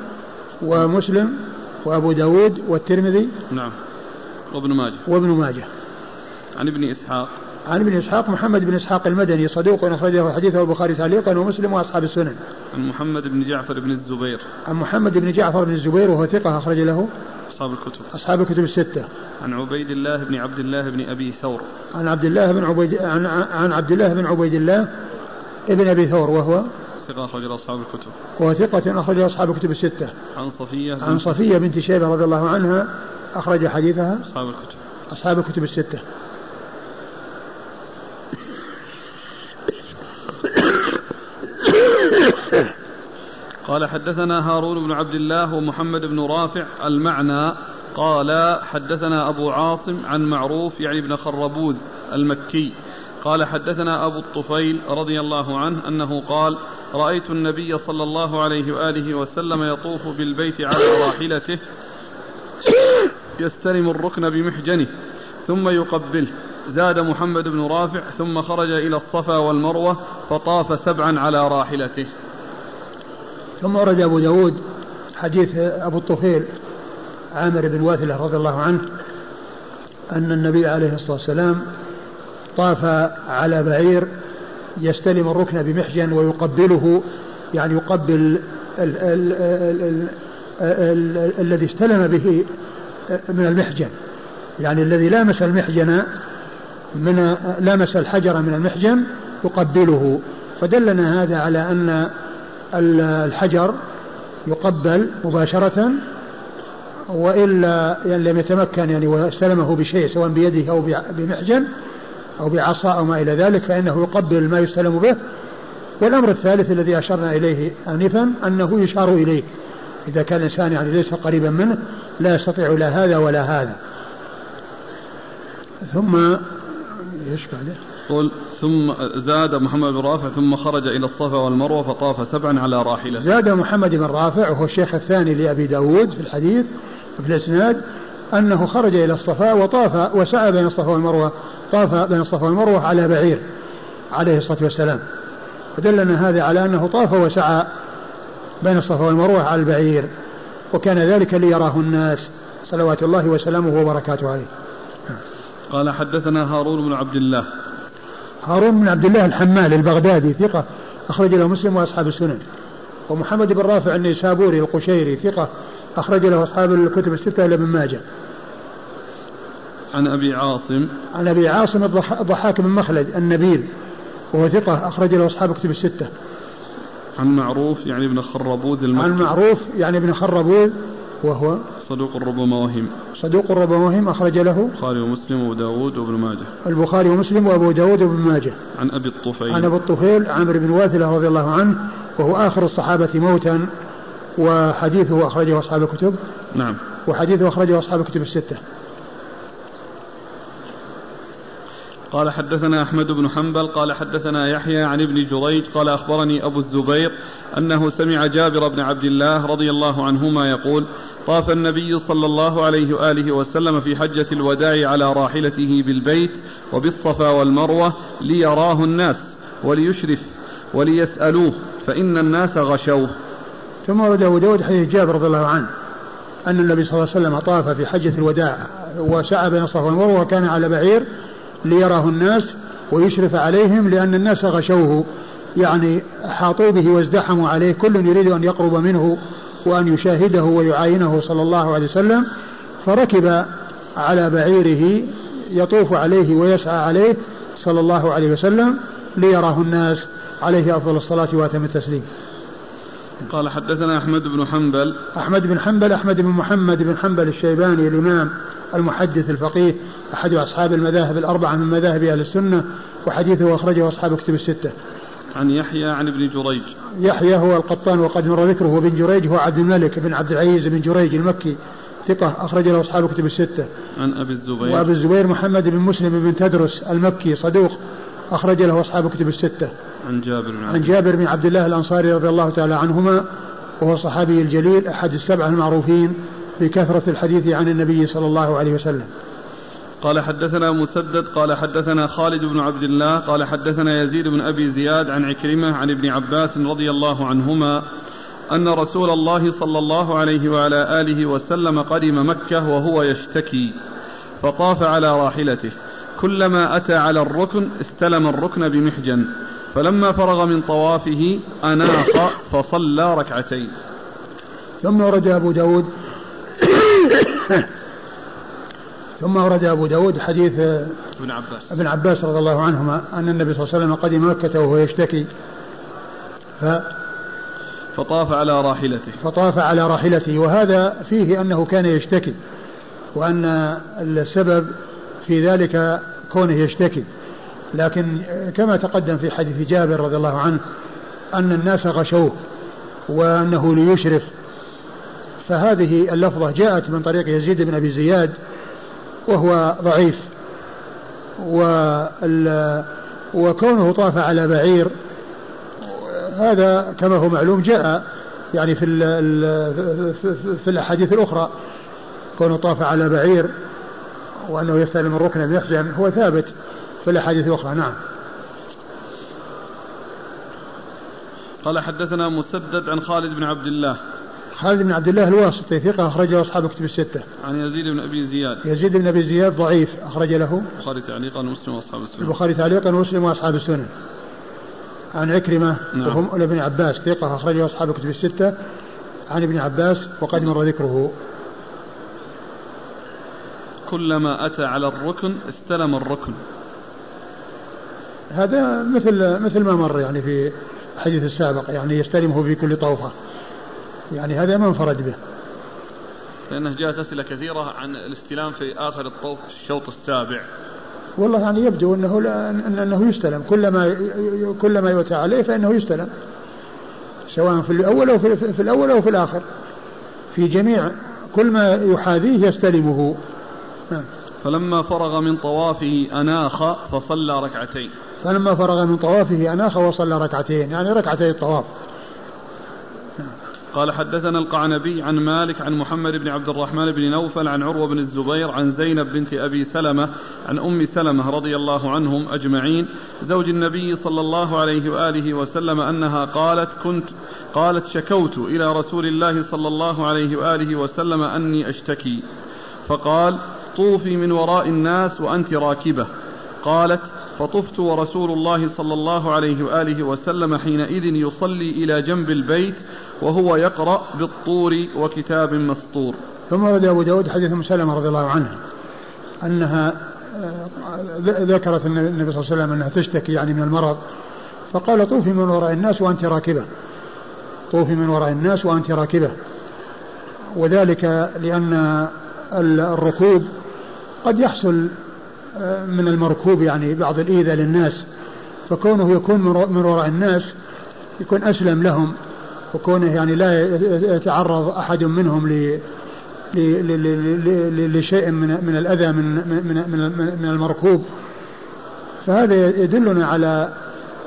ومسلم وأبو داود والترمذي نعم. وابن ماجه. وابن ماجه. عن ابن إسحاق. عن ابن إسحاق محمد بن إسحاق المدني صدوق أخرجه حديثه البخاري تعليقا ومسلم وأصحاب السنن. عن محمد بن جعفر بن الزبير. عن محمد بن جعفر بن الزبير وهو ثقة أخرج له أصحاب الكتب. أصحاب الكتب الستة. عن عبيد الله بن عبد الله بن أبي ثور. عن عبد الله بن عبيد عن, عن عبد الله بن عبيد الله ابن أبي ثور وهو ثقة أخرج أصحاب الكتب. وهو ثقة أخرج أصحاب الكتب الستة. عن صفية عن صفية بنت شيبة رضي الله عنها أخرج حديثها أصحاب الكتب. أصحاب الكتب الستة. قال حدثنا هارون بن عبد الله ومحمد بن رافع المعنى قال حدثنا أبو عاصم عن معروف يعني ابن خربوذ المكي قال حدثنا أبو الطفيل رضي الله عنه أنه قال رأيت النبي صلى الله عليه وآله وسلم يطوف بالبيت على راحلته يستلم الركن بمحجنه ثم يقبله زاد محمد بن رافع ثم خرج إلى الصفا والمروة فطاف سبعا على راحلته. ثم ورد أبو داود حديث أبو الطفيل عامر بن واثلة رضي الله عنه أن النبي عليه الصلاة والسلام طاف على بعير يستلم الركن بمحجن ويقبله يعني يقبل ال ال ال ال ال الذي استلم به من المحجن يعني الذي لامس المحجن من لامس الحجر من المحجن يقبله. فدلنا هذا على أن الحجر يقبل مباشرة وإلا يعني لم يتمكن يعني واستلمه بشيء سواء بيده أو بمحجن أو بعصا أو ما إلى ذلك فإنه يقبل ما يستلم به. والأمر الثالث الذي أشرنا إليه آنفا أنه يشار إليه إذا كان الإنسان يعني ليس قريبا منه لا يستطيع لا هذا ولا هذا. ثم إيش بعده؟ قل ثم زاد محمد بن رافع ثم خرج إلى الصفا والمروة فطاف سبعا على راحلة. زاد محمد بن رافع وهو الشيخ الثاني لأبي داود في الحديث في الإسناد أنه خرج إلى الصفا وطاف وسعى بين الصفا والمروة طاف بين الصفا والمروة على بعير عليه الصلاة والسلام. فدلنا هذا على أنه طاف وسعى بين الصفا والمروة على البعير وكان ذلك ليراه الناس صلوات الله وسلامه وبركاته عليه. قال حدثنا هارون بن عبد الله. هارون بن عبد الله الحمال البغدادي ثقة أخرج له مسلم وأصحاب السنن. ومحمد بن رافع النيسابوري القشيري ثقة أخرج له أصحاب الكتب الستة إلى ابن ماجه. عن أبي عاصم. عن أبي عاصم الضحاك بن مخلد النبيل وهو ثقة أخرج له أصحاب الكتب الستة. عن معروف يعني ابن خربوذ المكي. عن معروف يعني ابن خربوذ وهو صدوق ربما وهم صدوق ربما وهم أخرج له البخاري ومسلم وأبو داود وابن ماجه. البخاري ومسلم وأبو داود وابن ماجه. عن أبي الطفيل. عن أبي الطفيل عامر بن واثلة رضي الله عنه وهو آخر الصحابة موتا وحديثه أخرجه أصحاب الكتب. نعم. وحديثه أخرجه أصحاب الكتب الستة. قال حدثنا أحمد بن حنبل قال حدثنا يحيى عن ابن جريج قال أخبرني أبو الزبير أنه سمع جابر بن عبد الله رضي الله عنهما يقول طاف النبي صلى الله عليه وآله وسلم في حجة الوداع على راحلته بالبيت وبالصفا والمروة ليراه الناس وليشرف وليسألوه فإن الناس غشوه. ثم ورد أبو داود حديث جابر رضي الله عنه أن النبي صلى الله عليه وسلم طاف في حجة الوداع وسعى بين الصفا والمروة وكان على بعير ليراه الناس ويشرف عليهم لأن الناس غشوه. يعني أحاطوا به وازدحموا عليه. كل يريد أن يقرب منه وأن يشاهده ويعاينه صلى الله عليه وسلم. فركب على بعيره يطوف عليه ويسعى عليه صلى الله عليه وسلم ليراه الناس عليه أفضل الصلاة وأتم التسليم. قال حدثنا أحمد بن حنبل. أحمد بن حنبل أحمد بن محمد بن حنبل الشيباني الإمام المحدث الفقيه أحد أصحاب المذاهب الأربعة من مذاهب أهل السنة وحديثه أخرجه أصحاب كتب الستة. عن يحيى عن ابن جريج. يحيى هو القطان وقد مر ذكره وابن جريج هو عبد الملك بن عبد العزيز بن جريج المكي ثقة أخرج له أصحاب كتب الستة. عن أبي الزبير. وأبي الزبير محمد بن مسلم بن تدرس المكي صدوق أخرج له أصحاب كتب الستة. عن جابر بن عن جابر بن عبد الله الأنصاري رضي الله تعالى عنهما وهو الصحابي الجليل أحد السبعة المعروفين بكثرة الحديث عن النبي صلى الله عليه وسلم. قال حدثنا مسدد قال حدثنا خالد بن عبد الله قال حدثنا يزيد بن أبي زياد عن عكرمة عن ابن عباس رضي الله عنهما أن رسول الله صلى الله عليه وعلى آله وسلم قدم مكة وهو يشتكي فطاف على راحلته. كلما أتى على الركن استلم الركن بمحجن فلما فرغ من طوافه اناخ فصلى ركعتين. ثم ورد أبو داود ثم ورد أبو داود حديث ابن عباس. ابن عباس رضي الله عنهما أن النبي صلى الله عليه وسلم قدم مكة وهو يشتكي. ف فطاف على راحلته. فطاف على راحلته وهذا فيه أنه كان يشتكي وأن السبب في ذلك كونه يشتكي. لكن كما تقدم في حديث جابر رضي الله عنه أن الناس غشوه وأنه ليشرف. فهذه اللفظة جاءت من طريق يزيد بن أبي زياد وهو ضعيف. وكونه طاف على بعير هذا كما هو معلوم جاء يعني في في الأحاديث الأخرى. كونه طاف على بعير وأنه يستلم الركن بيحزن هو ثابت في الأحاديث الأخرى. نعم. قال حدثنا مسدد عن خالد بن عبد الله. خالد بن عبد الله الواسطي ثقة أخرج له أصحاب كتب الستة. عن يزيد بن أبي زياد. يزيد بن أبي زياد ضعيف أخرج له. البخاري تعليقا ومسلم وأصحاب السنن. البخاري تعليقا ومسلم وأصحاب السنن. عن عكرمة نعم. وهم ابن عباس ثقة أخرجه أصحاب كتب الستة. عن ابن عباس وقد مر ذكره. كلما أتى على الركن استلم الركن. هذا مثل مثل ما مر يعني في الحديث السابق يعني يستلمه في كل طوفة. يعني هذا ما انفرد به. لأنه جاءت أسئلة كثيرة عن الاستلام في آخر الطوف الشوط السابع. والله يعني يبدو أنه لا أنه يستلم. كلما كلما يؤتى عليه فإنه يستلم. سواء في الأول أو في, في الأول أو في الآخر. في جميع كل ما يحاذيه يستلمه. نعم. فلما فرغ من طوافه أناخ فصلى ركعتين. فلما فرغ من طوافه أناخ وصلى ركعتين. يعني ركعتي الطواف. قال حدثنا القعنبي عن مالك عن محمد بن عبد الرحمن بن نوفل عن عروة بن الزبير عن زينب بنت أبي سلمة عن أم سلمة رضي الله عنهم أجمعين زوج النبي صلى الله عليه وآله وسلم أنها قالت كنت قالت شكوت إلى رسول الله صلى الله عليه وآله وسلم أني أشتكي فقال طوفي من وراء الناس وأنت راكبة قالت فطفت ورسول الله صلى الله عليه وآله وسلم حينئذ يصلي إلى جنب البيت وهو يقرأ بالطور وكتاب مسطور. ثم ورد أبو داود حديث أم سلمة رضي الله عنها أنها آه، ذكرت النبي صلى الله عليه وسلم أنها تشتكي يعني من المرض فقال طوفي من وراء الناس وأنت راكبة. طوفي من وراء الناس وأنت راكبة. وذلك لأن الركوب قد يحصل آه، من المركوب يعني بعض الإيذاء للناس فكونه يكون من وراء الناس يكون أسلم لهم. وكونه يعني لا يتعرض أحد منهم ل لشيء من من الأذى من من من, من المركوب. فهذا يدلنا على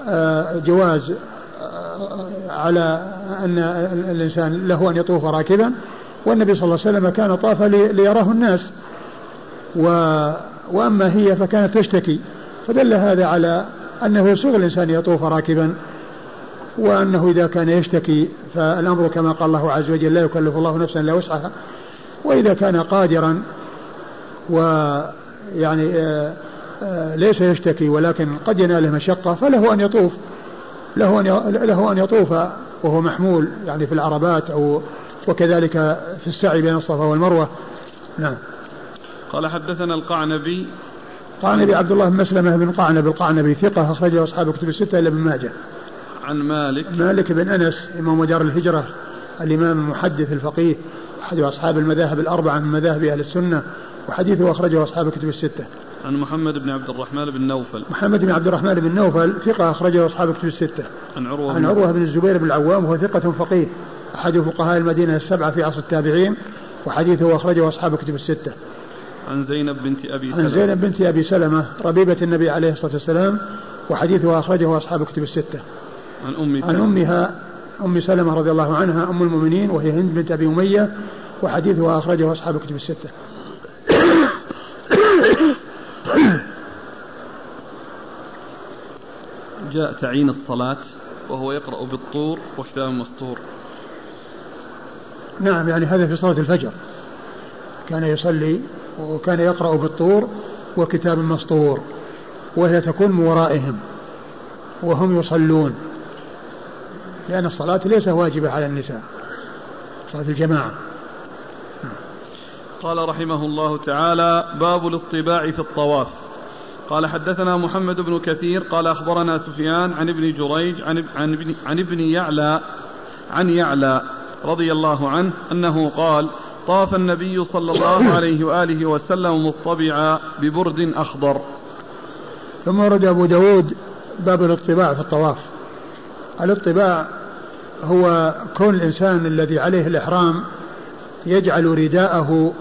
آه، جواز آه، على أن الإنسان له أن يطوف راكبا والنبي صلى الله عليه وسلم كان طاف ليراه الناس. و وأما هي فكانت تشتكي. فدل هذا على أنه يسوغ الإنسان يطوف راكبا. وأنه إذا كان يشتكي فالأمر كما قال الله عز وجل لا يكلف الله نفسا إلا وسعها. وإذا كان قادرا ويعني آه، آه، ليس يشتكي ولكن قد يناله مشقة فله أن يطوف. له أن له أن يطوف وهو محمول يعني في العربات أو وكذلك في السعي بين الصفا والمروة. نعم. قال حدثنا القعنبي. قعنبي عبد الله بن مسلمة بن قعنب. القعنبي ثقة أخرجه أصحاب كتب الستة إلا ابن ماجه. عن مالك مالك بن أنس إمام دار الهجرة الإمام المحدث الفقيه أحد أصحاب المذاهب الأربعة من مذاهب أهل السنة وحديثه أخرجه أصحاب الكتب الستة. عن محمد بن عبد الرحمن بن نوفل. محمد بن عبد الرحمن بن نوفل ثقة أخرجه أصحاب الكتب الستة. عن عروة عن عروة بن الزبير بن العوام وهو ثقة فقيه أحد فقهاء المدينة السبعة في عصر التابعين وحديثه أخرجه أصحاب الكتب الستة. عن زينب بنت أبي سلمة. عن زينب بنت أبي سلمة ربيبة النبي عليه الصلاة والسلام وحديثه أخرجه أصحاب الكتب الستة. عن أم سلمة. عن أمها أم سلمة رضي الله عنها أم المؤمنين وهي هند بنت أبي أمية وحديثها أخرجه أصحاب الكتب الستة. جاء تعيين الصلاة وهو يقرأ بالطور وكتاب مسطور نعم يعني هذا في صلاة الفجر. كان يصلي وكان يقرأ بالطور وكتاب مسطور وهي تكون من ورائهم وهم يصلون. لأن الصلاة ليس واجبة على النساء. صلاة الجماعة. قال رحمه الله تعالى باب الاطباع في الطواف. قال حدثنا محمد بن كثير قال أخبرنا سفيان عن ابن جريج عن, عن, ابن, عن ابن يعلى عن يعلى رضي الله عنه أنه قال طاف النبي صلى الله عليه وآله وسلم مطبعا ببرد أخضر. ثم ورد أبو داود باب الاطباع في الطواف. الاطباع هو كون الإنسان الذي عليه الإحرام يجعل رداءه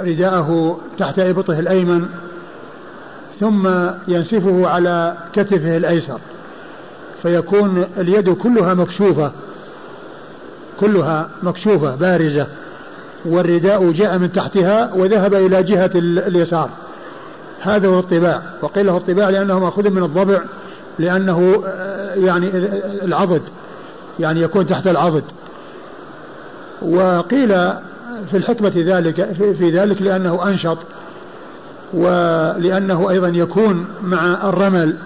رداءه تحت إبطه الأيمن ثم ينسفه على كتفه الأيسر فيكون اليد كلها مكشوفة كلها مكشوفة بارزة والرداء جاء من تحتها وذهب إلى جهة اليسار. هذا هو الطباع وقيل له الطباع لأنه مأخوذ من الضبع لأنه آه، يعني العضد يعني يكون تحت العضد. وقيل في الحكمة ذلك في ذلك لأنه أنشط ولأنه أيضا يكون مع الرمل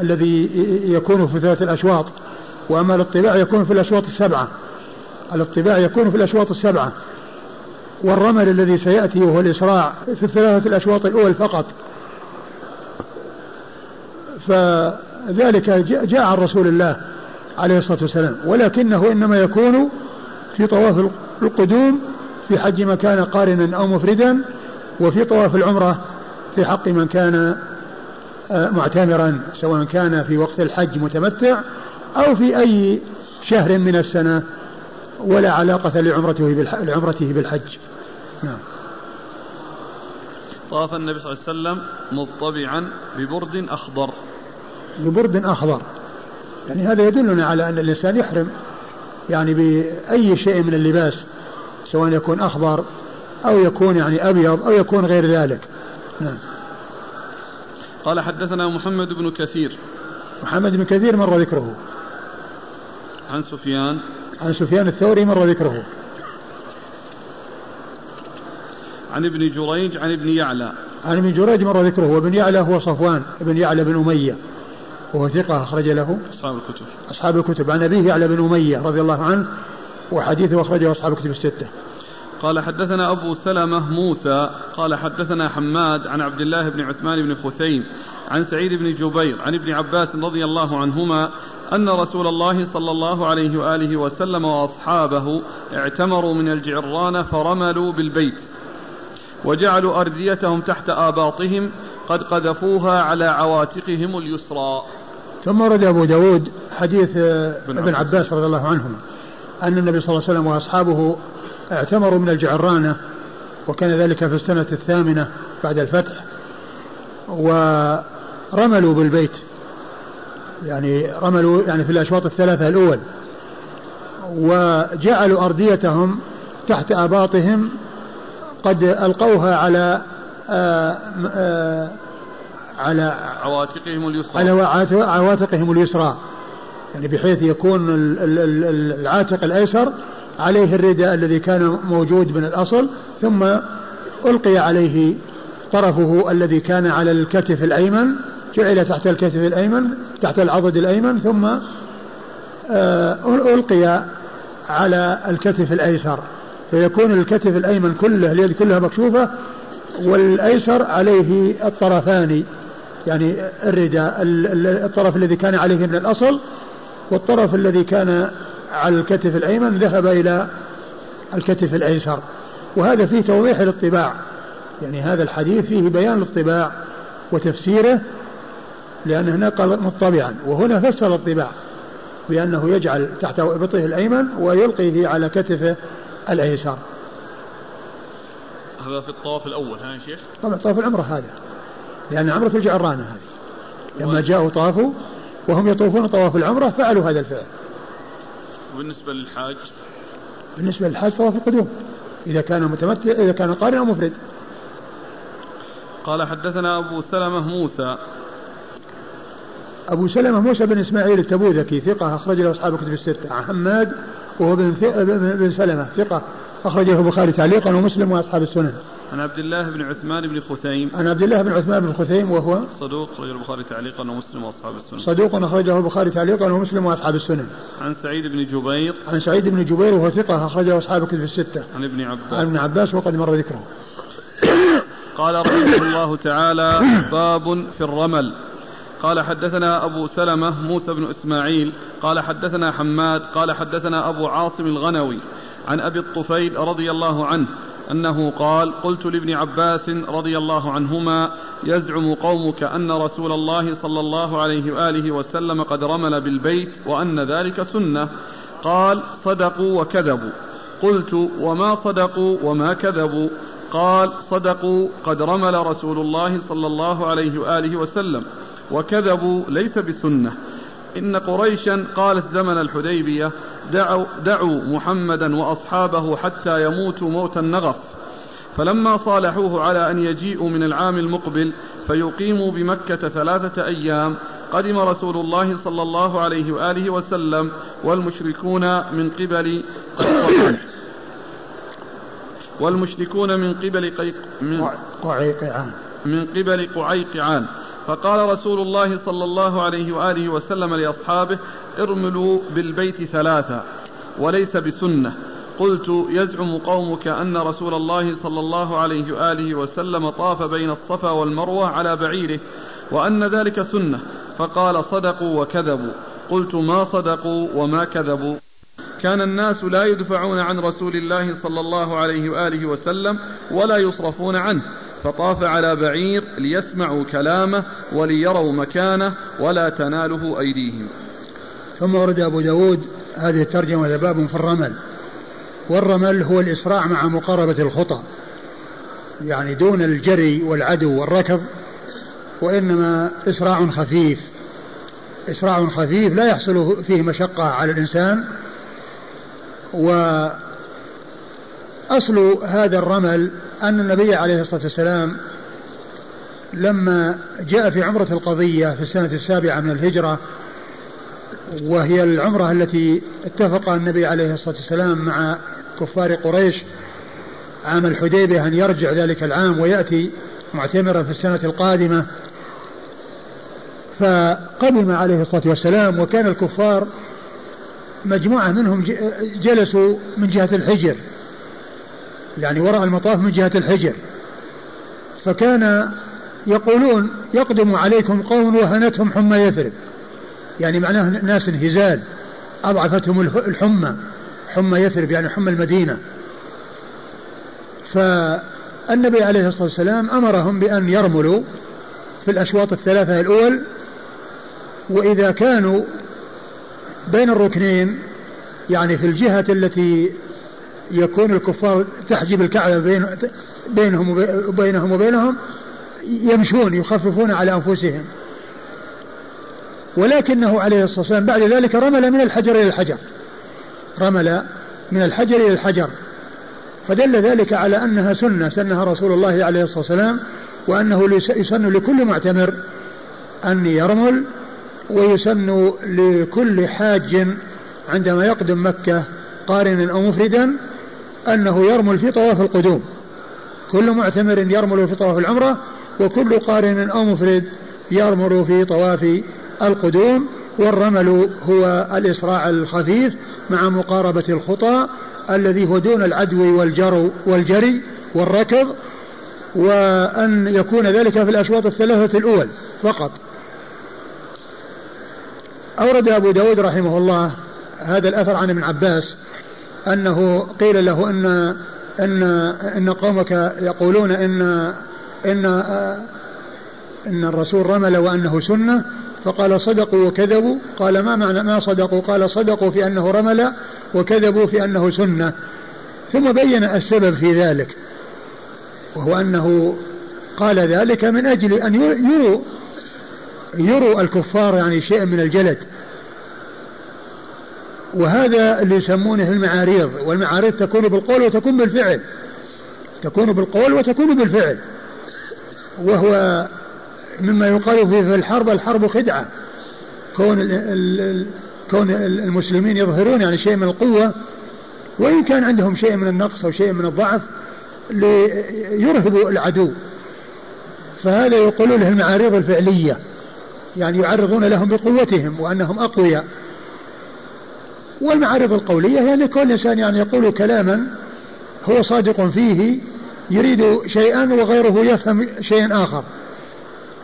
الذي يكون في ثلاث الأشواط. وأما الاطباع يكون في الأشواط السبعة. الاطباع يكون في الأشواط السبعة. والرمل الذي سيأتي وهو الإسراع في الثلاثة الأشواط الأول فقط. فذلك جاء عن رسول الله عليه الصلاة والسلام. ولكنه إنما يكون في طواف القدوم في حج من كان قارنا أو مفردا وفي طواف العمرة في حق من كان آه، معتمرا سواء كان في وقت الحج متمتع أو في أي شهر من السنة ولا علاقة لعمرته لعمرته بالحج. نعم. طاف النبي صلى الله عليه وسلم مطبعا ببرد أخضر. ببرد أخضر. يعني هذا يدلنا على أن الإنسان يحرم يعني بأي شيء من اللباس سواء يكون أخضر أو يكون يعني أبيض أو يكون غير ذلك. نعم. قال حدثنا محمد بن كثير. محمد بن كثير مر ذكره. عن سفيان. عن سفيان الثوري مر ذكره. عن ابن جريج عن ابن يعلى. عن ابن جريج مر ذكره وابن يعلى هو صفوان ابن يعلى بن أمية. وهو ثقة أخرج له. أصحاب الكتب. أصحاب الكتب. عن أبيه يعلى بن أمية رضي الله عنه وحديثه أخرجه أصحاب الكتب الستة. قال حدثنا أبو سلمة موسى قال حدثنا حماد عن عبد الله بن عثمان بن خثيم عن سعيد بن جبير عن ابن عباس رضي الله عنهما أن رسول الله صلى الله عليه وآله وسلم وأصحابه اعتمروا من الجعران فرملوا بالبيت. وجعلوا أرديتهم تحت آباطهم قد قذفوها على عواتقهم اليسرى. ثم ورد أبو داود حديث ابن عباس. رضي الله عنهما أن النبي صلى الله عليه وسلم وأصحابه اعتمروا من الجعرانة وكان ذلك في السنة الثامنة بعد الفتح ورملوا بالبيت يعني رملوا يعني في الأشواط الثلاثة الأول وجعلوا أرديتهم تحت آباطهم قد ألقوها على آآ آه، آآ آه، على عواتقهم اليسرى. على عواتقهم اليسرى. يعني بحيث يكون العاتق الأيسر عليه الرداء الذي كان موجود من الأصل ثم ألقي عليه طرفه الذي كان على الكتف الأيمن جعل تحت الكتف الأيمن تحت العضد الأيمن ثم آه، ألقي على الكتف الأيسر. فيكون الكتف الأيمن كله اليد كلها مكشوفة والأيسر عليه الطرفان يعني الرداء الطرف الذي كان عليه من الأصل والطرف الذي كان على الكتف الأيمن ذهب إلى الكتف الأيسر. وهذا فيه توضيح للطباع. يعني هذا الحديث فيه بيان للطباع وتفسيره لأن هناك قال مطبعا. وهنا فسر الطباع بأنه يجعل تحت إبطه الأيمن ويلقيه على كتفه الأيسر. هذا في الطواف الأول ها يا شيخ؟ طبعا طواف العمرة هذا لأن عمرة الجعرانة هذه. لما جاءوا طافوا وهم يطوفون طواف العمرة فعلوا هذا الفعل. وبالنسبة للحاج؟ بالنسبة للحاج طواف القدوم إذا كان متمتع إذا كان قارن أو مفرد. قال حدثنا أبو سلمة موسى. أبو سلمة موسى بن إسماعيل التبوذكي ثقة أخرج له أصحاب كتب الستة. عن حماد وهو بن, بن سلمة ثقة. أخرجه البخاري تعليقا ومسلم وأصحاب السنن. عن عبد الله بن عثمان بن خثيم. عن عبد الله بن عثمان بن خثيم وهو صدوق أخرجه البخاري تعليقا ومسلم وأصحاب السنن. صدوق أخرجه البخاري تعليقا ومسلم وأصحاب السنن. عن سعيد بن جبير. عن سعيد بن جبير وهو ثقة أخرجه أصحاب كتب الستة. عن ابن عباس. عن ابن عباس وقد مر ذكره. قال رحمه الله تعالى باب في الرمل. قال حدثنا أبو سلمة موسى بن إسماعيل قال حدثنا حماد قال حدثنا أبو عاصم الغنوي عن أبي الطفيل رضي الله عنه أنه قال قلت لابن عباس رضي الله عنهما يزعم قومك أن رسول الله صلى الله عليه وآله وسلم قد رمل بالبيت وأن ذلك سنة. قال صدقوا وكذبوا. قلت وما صدقوا وما كذبوا. قال صدقوا قد رمل رسول الله صلى الله عليه وآله وسلم. وكذبوا ليس بسنة. إن قريشا قالت زمن الحديبية دعوا, دعوا محمدا وأصحابه حتى يموتوا موت النغف. فلما صالحوه على أن يجيئوا من العام المقبل فيقيموا بمكة ثلاثة أيام قدم رسول الله صلى الله عليه وآله وسلم والمشركون من قبل والمشركون من قبل قيق من قعيقعان. من قبل قعيقعان. فقال رسول الله صلى الله عليه وآله وسلم لأصحابه ارملوا بالبيت ثلاثا وليس بسنة. قلت يزعم قومك أن رسول الله صلى الله عليه وآله وسلم طاف بين الصفا والمروة على بعيره وأن ذلك سنة. فقال صدقوا وكذبوا. قلت ما صدقوا وما كذبوا. كان الناس لا يدفعون عن رسول الله صلى الله عليه وآله وسلم ولا يصرفون عنه. فطاف على بعير ليسمعوا كلامه وليروا مكانه ولا تناله أيديهم. ثم ورد أبو داود هذه الترجمة باب في الرمل. والرمل هو الإسراع مع مقاربة الخطى يعني دون الجري والعدو والركض وإنما إسراع خفيف. إسراع خفيف لا يحصل فيه مشقة على الإنسان. وأصل هذا الرمل أن النبي عليه الصلاة والسلام لما جاء في عمرة القضية في السنة السابعة من الهجرة وهي العمرة التي اتفق النبي عليه الصلاة والسلام مع كفار قريش عام الحديبية أن يرجع ذلك العام ويأتي معتمرا في السنة القادمة. فقدم عليه الصلاة والسلام وكان الكفار مجموعة منهم جلسوا من جهة الحجر. يعني وراء المطاف من جهة الحجر. فكان يقولون يقدم عليكم قوم وهنتهم حمى يثرب. يعني معناه ناس هزال أضعفتهم الحمى. حمى يثرب يعني حمى المدينة. فالنبي عليه الصلاة والسلام أمرهم بأن يرملوا في الأشواط الثلاثة الأول. وإذا كانوا بين الركنين يعني في الجهة التي يكون الكفار تحجب الكعبة بين بينهم وبينهم وبينهم يمشون يخففون على أنفسهم. ولكنه عليه الصلاة والسلام بعد ذلك رمل من الحجر إلى الحجر. رمل من الحجر إلى الحجر. فدل ذلك على أنها سنة سنها رسول الله عليه الصلاة والسلام وأنه يسن لكل معتمر أن يرمل ويسن لكل حاج عندما يقدم مكة قارنا أو مفردا أنه يرمل في طواف القدوم. كل معتمر يرمل في طواف العمرة وكل قارن أو مفرد يرمل في طواف القدوم والرمل هو الإسراع الخفيف مع مقاربة الخطى الذي هو دون العدو والجرو والجري والركض وأن يكون ذلك في الأشواط الثلاثة الأول فقط. أورد أبو داود رحمه الله هذا الأثر عن ابن عباس أنه قيل له أن أن أن قومك يقولون أن أن أن الرسول رمل وأنه سنة فقال صدقوا وكذبوا. قال ما معنى ما صدقوا؟ قال صدقوا في أنه رمل وكذبوا في أنه سنة. ثم بين السبب في ذلك وهو أنه قال ذلك من أجل أن يروا يروا الكفار يعني شيء من الجلد. وهذا اللي يسمونه المعاريض والمعاريض تكون بالقول وتكون بالفعل. تكون بالقول وتكون بالفعل. وهو مما يقال في الحرب الحرب خدعة. كون كون المسلمين يظهرون يعني شيء من القوة وإن كان عندهم شيء من النقص أو شيء من الضعف ليرهبوا العدو. فهذا يقولون له المعاريض الفعلية. يعني يعرضون لهم بقوتهم وأنهم أقوياء. والمعارض القولية هي لكل إنسان يعني يقول كلاما هو صادق فيه يريد شيئا وغيره يفهم شيئا آخر.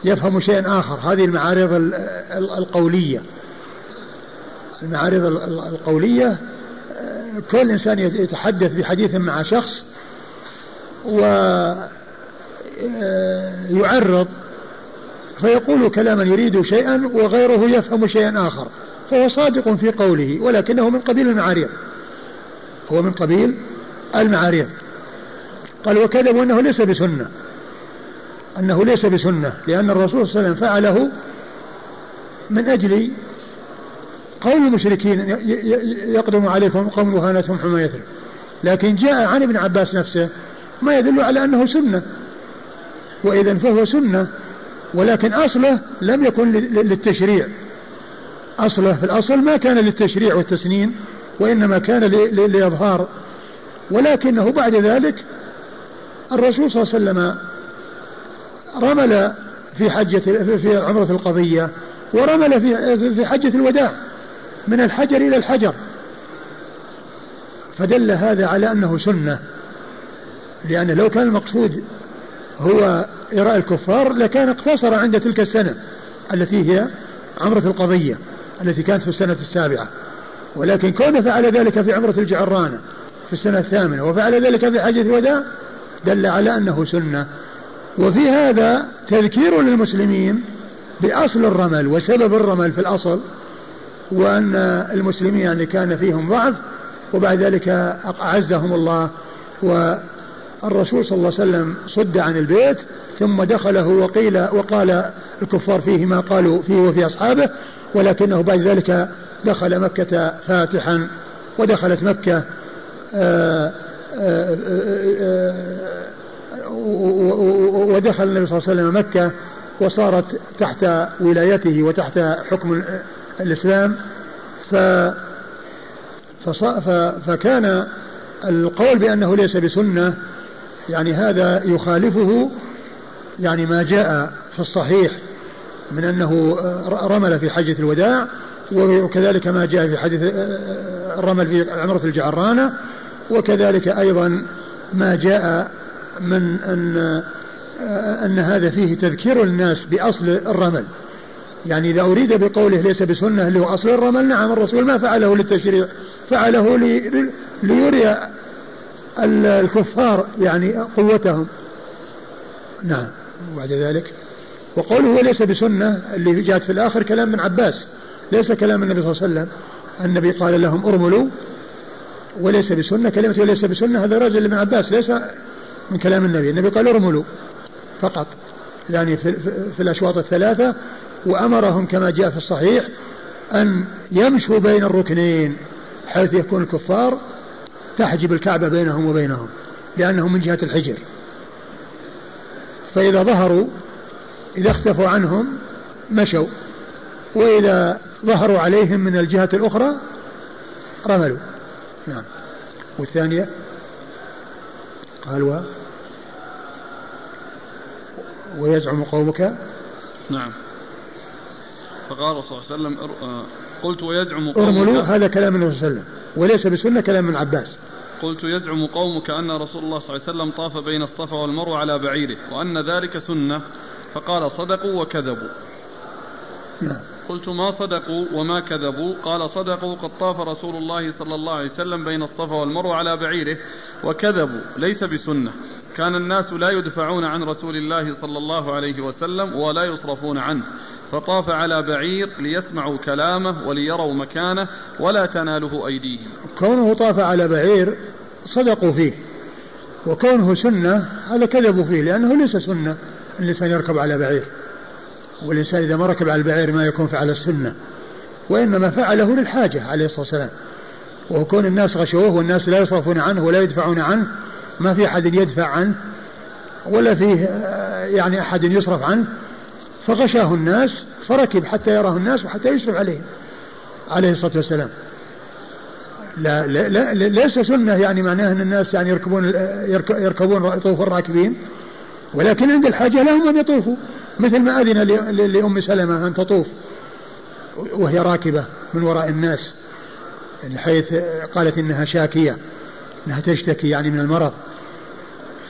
يفهم شيئا آخر. هذه المعارض القولية. المعارض القولية كل إنسان يتحدث بحديث مع شخص ويعرض فيقول كلاما يريد شيئا وغيره يفهم شيئا آخر. فهو صادق في قوله ولكنه من قبيل المعاريض. هو من قبيل المعاريض. قال وكذبوا أنه ليس بسنة. أنه ليس بسنة لأن الرسول صلى الله عليه وسلم فعله من أجل قول المشركين يقدم عليكم قوم وهانتهم حمى لكن جاء عن ابن عباس نفسه ما يدل على أنه سنة. وإذا فهو سنة ولكن أصله لم يكن للتشريع. أصله في الأصل ما كان للتشريع والتسنين وإنما كان لإظهار. ولكنه بعد ذلك الرسول صلى الله عليه وسلم رمل في حجة في عمرة القضية ورمل في في حجة الوداع من الحجر إلى الحجر. فدل هذا على أنه سنة لأن لو كان المقصود هو إراء الكفار لكان اقتصر عند تلك السنة التي هي عمرة القضية. التي كانت في السنة السابعة. ولكن كونه فعل ذلك في عمرة الجعرانة في السنة الثامنة وفعل ذلك في حجة الوداع دل على أنه سنة. وفي هذا تذكير للمسلمين بأصل الرمل وسبب الرمل في الأصل وأن المسلمين يعني كان فيهم ضعف وبعد ذلك أعزهم الله. والرسول صلى الله عليه وسلم صد عن البيت ثم دخله وقيل وقال الكفار فيه ما قالوا فيه وفي أصحابه ولكنه بعد ذلك دخل مكة فاتحا ودخلت مكة آآ آآ آآ ودخل النبي صلى الله عليه وسلم مكة وصارت تحت ولايته وتحت حكم الإسلام. ف فكان القول بأنه ليس بسنة يعني هذا يخالفه يعني ما جاء في الصحيح. من أنه رمل في حجة الوداع وكذلك ما جاء في حديث الرمل في عمرة الجعرانة وكذلك أيضا ما جاء من أن أن هذا فيه تذكير الناس بأصل الرمل. يعني إذا أريد بقوله ليس بسنة هو أصل الرمل نعم الرسول ما فعله للتشريع فعله ليري الكفار يعني قوتهم. نعم وبعد ذلك وقوله ليس بسنة اللي جاءت في الآخر كلام من عباس ليس كلام النبي صلى الله عليه وسلم. النبي قال لهم ارملوا وليس بسنة كلمة وليس بسنة هذا رجل لابن عباس ليس من كلام النبي. النبي قال ارملوا فقط. يعني في, في الأشواط الثلاثة وأمرهم كما جاء في الصحيح أن يمشوا بين الركنين حيث يكون الكفار تحجب الكعبة بينهم وبينهم لأنهم من جهة الحجر. فإذا ظهروا إذا اختفوا عنهم مشوا وإذا ظهروا عليهم من الجهة الأخرى رملوا. نعم. والثانية قال و ويزعم قومك. نعم. فقال صلى الله عليه وسلم آه، قلت ويزعم قومك ارملوا هذا كلام النبي صلى الله عليه وسلم وليس بسنة كلام من عباس. قلت يزعم قومك أن رسول الله صلى الله عليه وسلم طاف بين الصفا والمروة على بعيره وأن ذلك سنة. فقال صدقوا وكذبوا. نعم. قلت ما صدقوا وما كذبوا؟ قال صدقوا قد طاف رسول الله صلى الله عليه وسلم بين الصفا والمروة على بعيره وكذبوا ليس بسنة. كان الناس لا يدفعون عن رسول الله صلى الله عليه وسلم ولا يصرفون عنه. فطاف على بعير ليسمعوا كلامه وليروا مكانه ولا تناله أيديهم. كونه طاف على بعير صدقوا فيه. وكونه سنة هذا كذبوا فيه لأنه ليس سنة. الإنسان يركب على بعير والإنسان إذا ما ركب على البعير ما يكون فعل السنة وإنما فعله للحاجة عليه الصلاة والسلام. وكون الناس غشوه والناس لا يصرفون عنه ولا يدفعون عنه ما في أحد يدفع عنه ولا فيه آه، يعني أحد يصرف عنه فغشاه الناس فركب حتى يراه الناس وحتى يشرف عليهم عليه الصلاة والسلام. لا, لا, لا ليس سنة يعني معناه أن الناس يعني يركبون يركبون يطوف الراكبين. ولكن عند الحاجة لهم أن يطوفوا. مثل ما أذن لأم سلمة أن تطوف وهي راكبة من وراء الناس حيث قالت إنها شاكية أنها تشتكي يعني من المرض.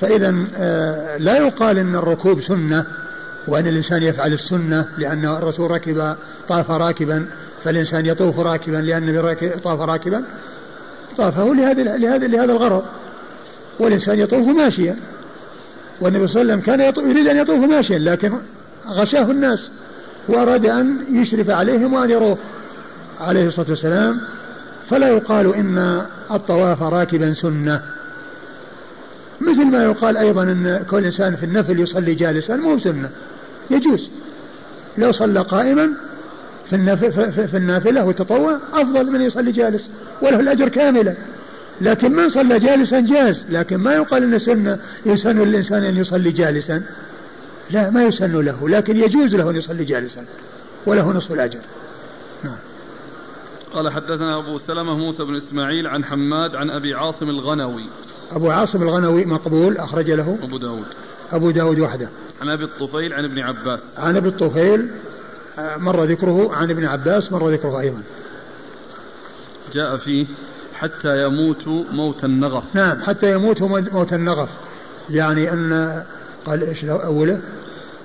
فإذا آه، لا يقال أن الركوب سنة وأن الإنسان يفعل السنة لأن الرسول ركب طاف راكبا فالإنسان يطوف راكبا لأن طاف راكبا طافه لهذا لهذا لهذا الغرض. والإنسان يطوف ماشيا. والنبي صلى الله عليه وسلم كان يريد أن يطوف ماشيا لكن غشاه الناس وأراد أن يشرف عليهم وأن يروه عليه الصلاة والسلام فلا يقال إن الطواف راكبا سنة. مثل ما يقال أيضا أن كل إنسان في النفل يصلي جالسا مو سنة يجوز. لو صلى قائما في في النافلة والتطوع أفضل من يصلي جالس وله الأجر كاملا. لكن من صلى جالسا جاز. لكن ما يقال أن سنة يسن للإنسان أن يصلي جالسا. لا ما يسن له. لكن يجوز له أن يصلي جالسا. وله نصف الأجر. نعم. قال حدثنا أبو سلمة موسى بن إسماعيل عن حماد عن أبي عاصم الغنوي. أبو عاصم الغنوي مقبول أخرج له. أبو داود. أبو داود وحده. عن أبي الطفيل عن ابن عباس. عن أبي الطفيل مر ذكره عن ابن عباس مر ذكره أيضا. جاء فيه حتى يموت موت النغف. نعم حتى يموت موت النغف. يعني أن قال إيش أوله؟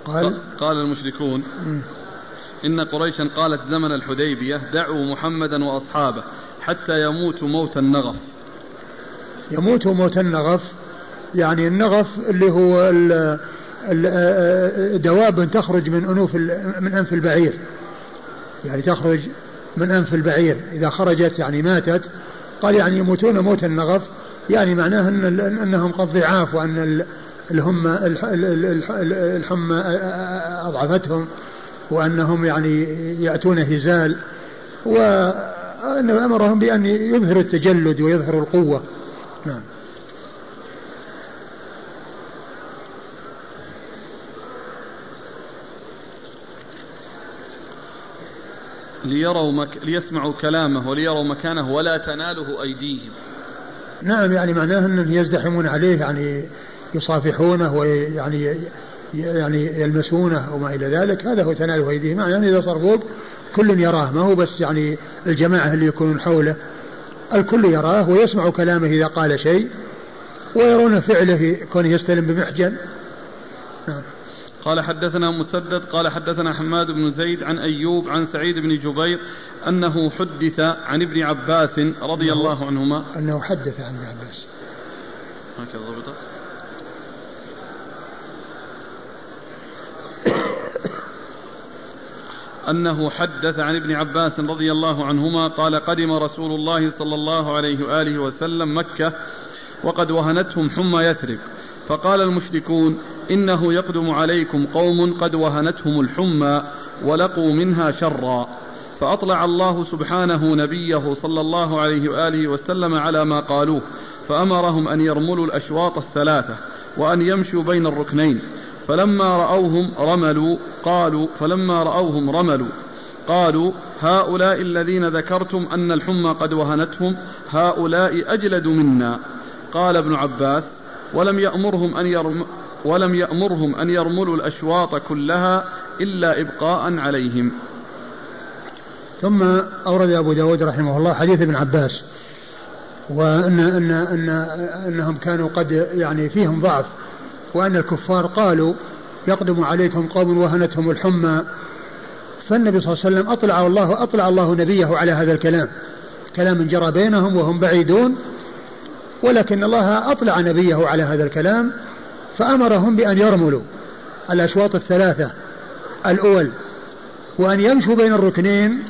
قال قال المشركون إن قريشا قالت زمن الحديبية دعوا محمدا وأصحابه حتى يموتوا موت النغف. يموتوا موت النغف يعني النغف اللي هو دواب تخرج من أنوف من أنف البعير. يعني تخرج من أنف البعير. إذا خرجت يعني ماتت قال يعني يموتون موت النغف يعني معناه أن أنهم قد ضعاف وأن الهم الحمى أضعفتهم وأنهم يعني يأتون هزال. وأنه أمرهم بأن يظهروا التجلد ويظهروا القوة. نعم. ليروا مك... ليسمعوا كلامه وليروا مكانه ولا تناله أيديهم. نعم يعني معناه أنهم يزدحمون عليه يعني يصافحونه ويعني يعني يلمسونه وما إلى ذلك. هذا هو تناله أيديهم. يعني إذا صار فوق كل يراه. ما هو بس يعني الجماعة اللي يكونون حوله. الكل يراه ويسمع كلامه إذا قال شيء ويرون فعله كونه يستلم بمحجن. نعم. قال حدثنا مسدد قال حدثنا حماد بن زيد عن أيوب عن سعيد بن جبير أنه حدث عن ابن عباس رضي الله عنهما. أنه حدث عن ابن عباس. هكذا ضبطت. أنه حدث عن ابن عباس رضي الله عنهما قال قدم رسول الله صلى الله عليه وآله وسلم مكة وقد وهنتهم حمى يثرب فقال المشركون إنه يقدم عليكم قوم قد وهنتهم الحمى ولقوا منها شرا. فأطلع الله سبحانه نبيه صلى الله عليه وآله وسلم على ما قالوه فأمرهم أن يرملوا الأشواط الثلاثة وأن يمشوا بين الركنين. فلما رأوهم رملوا قالوا فلما رأوهم رملوا قالوا هؤلاء الذين ذكرتم أن الحمى قد وهنتهم هؤلاء أجلد منا. قال ابن عباس ولم يأمرهم أن يرم ولم يأمرهم أن يرملوا الأشواط كلها إلا إبقاء عليهم. ثم أورد أبو داود رحمه الله حديث ابن عباس وأن أن أن أنهم كانوا قد يعني فيهم ضعف وأن الكفار قالوا يقدم عليكم قوم وهنتهم الحمى. فالنبي صلى الله عليه وسلم أطلع الله أطلع الله نبيه على هذا الكلام. كلام جرى بينهم وهم بعيدون ولكن الله أطلع نبيه على هذا الكلام فأمرهم بأن يرملوا الأشواط الثلاثة الأول وأن يمشوا بين الركنين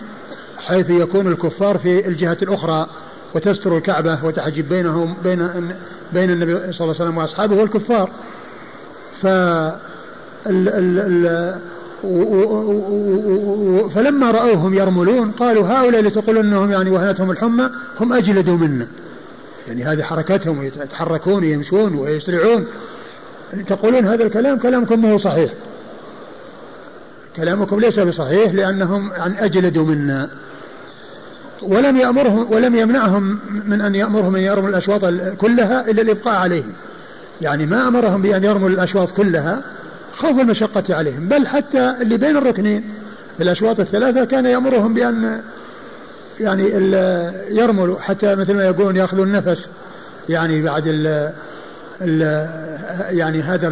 حيث يكون الكفار في الجهة الأخرى وتستر الكعبة وتحجب بينهم بين بين النبي صلى الله عليه وسلم وأصحابه والكفار. ف فلما رأوهم يرملون قالوا هؤلاء اللي تقولون انهم يعني وهنتهم الحمى هم أجلدوا منا. يعني هذه حركتهم يتحركون ويمشون ويسرعون. تقولون هذا الكلام كلامكم ما هو صحيح. كلامكم ليس بصحيح لأنهم عن أجلدوا منا. ولم يأمرهم ولم يمنعهم من أن يأمرهم أن يرموا الأشواط كلها إلا الإبقاء عليهم. يعني ما أمرهم بأن يرموا الأشواط كلها خوف المشقة عليهم. بل حتى اللي بين الركنين. الأشواط الثلاثة كان يأمرهم بأن يعني يرملوا حتى مثل ما يقولون يأخذوا النفس. يعني بعد يعني هذا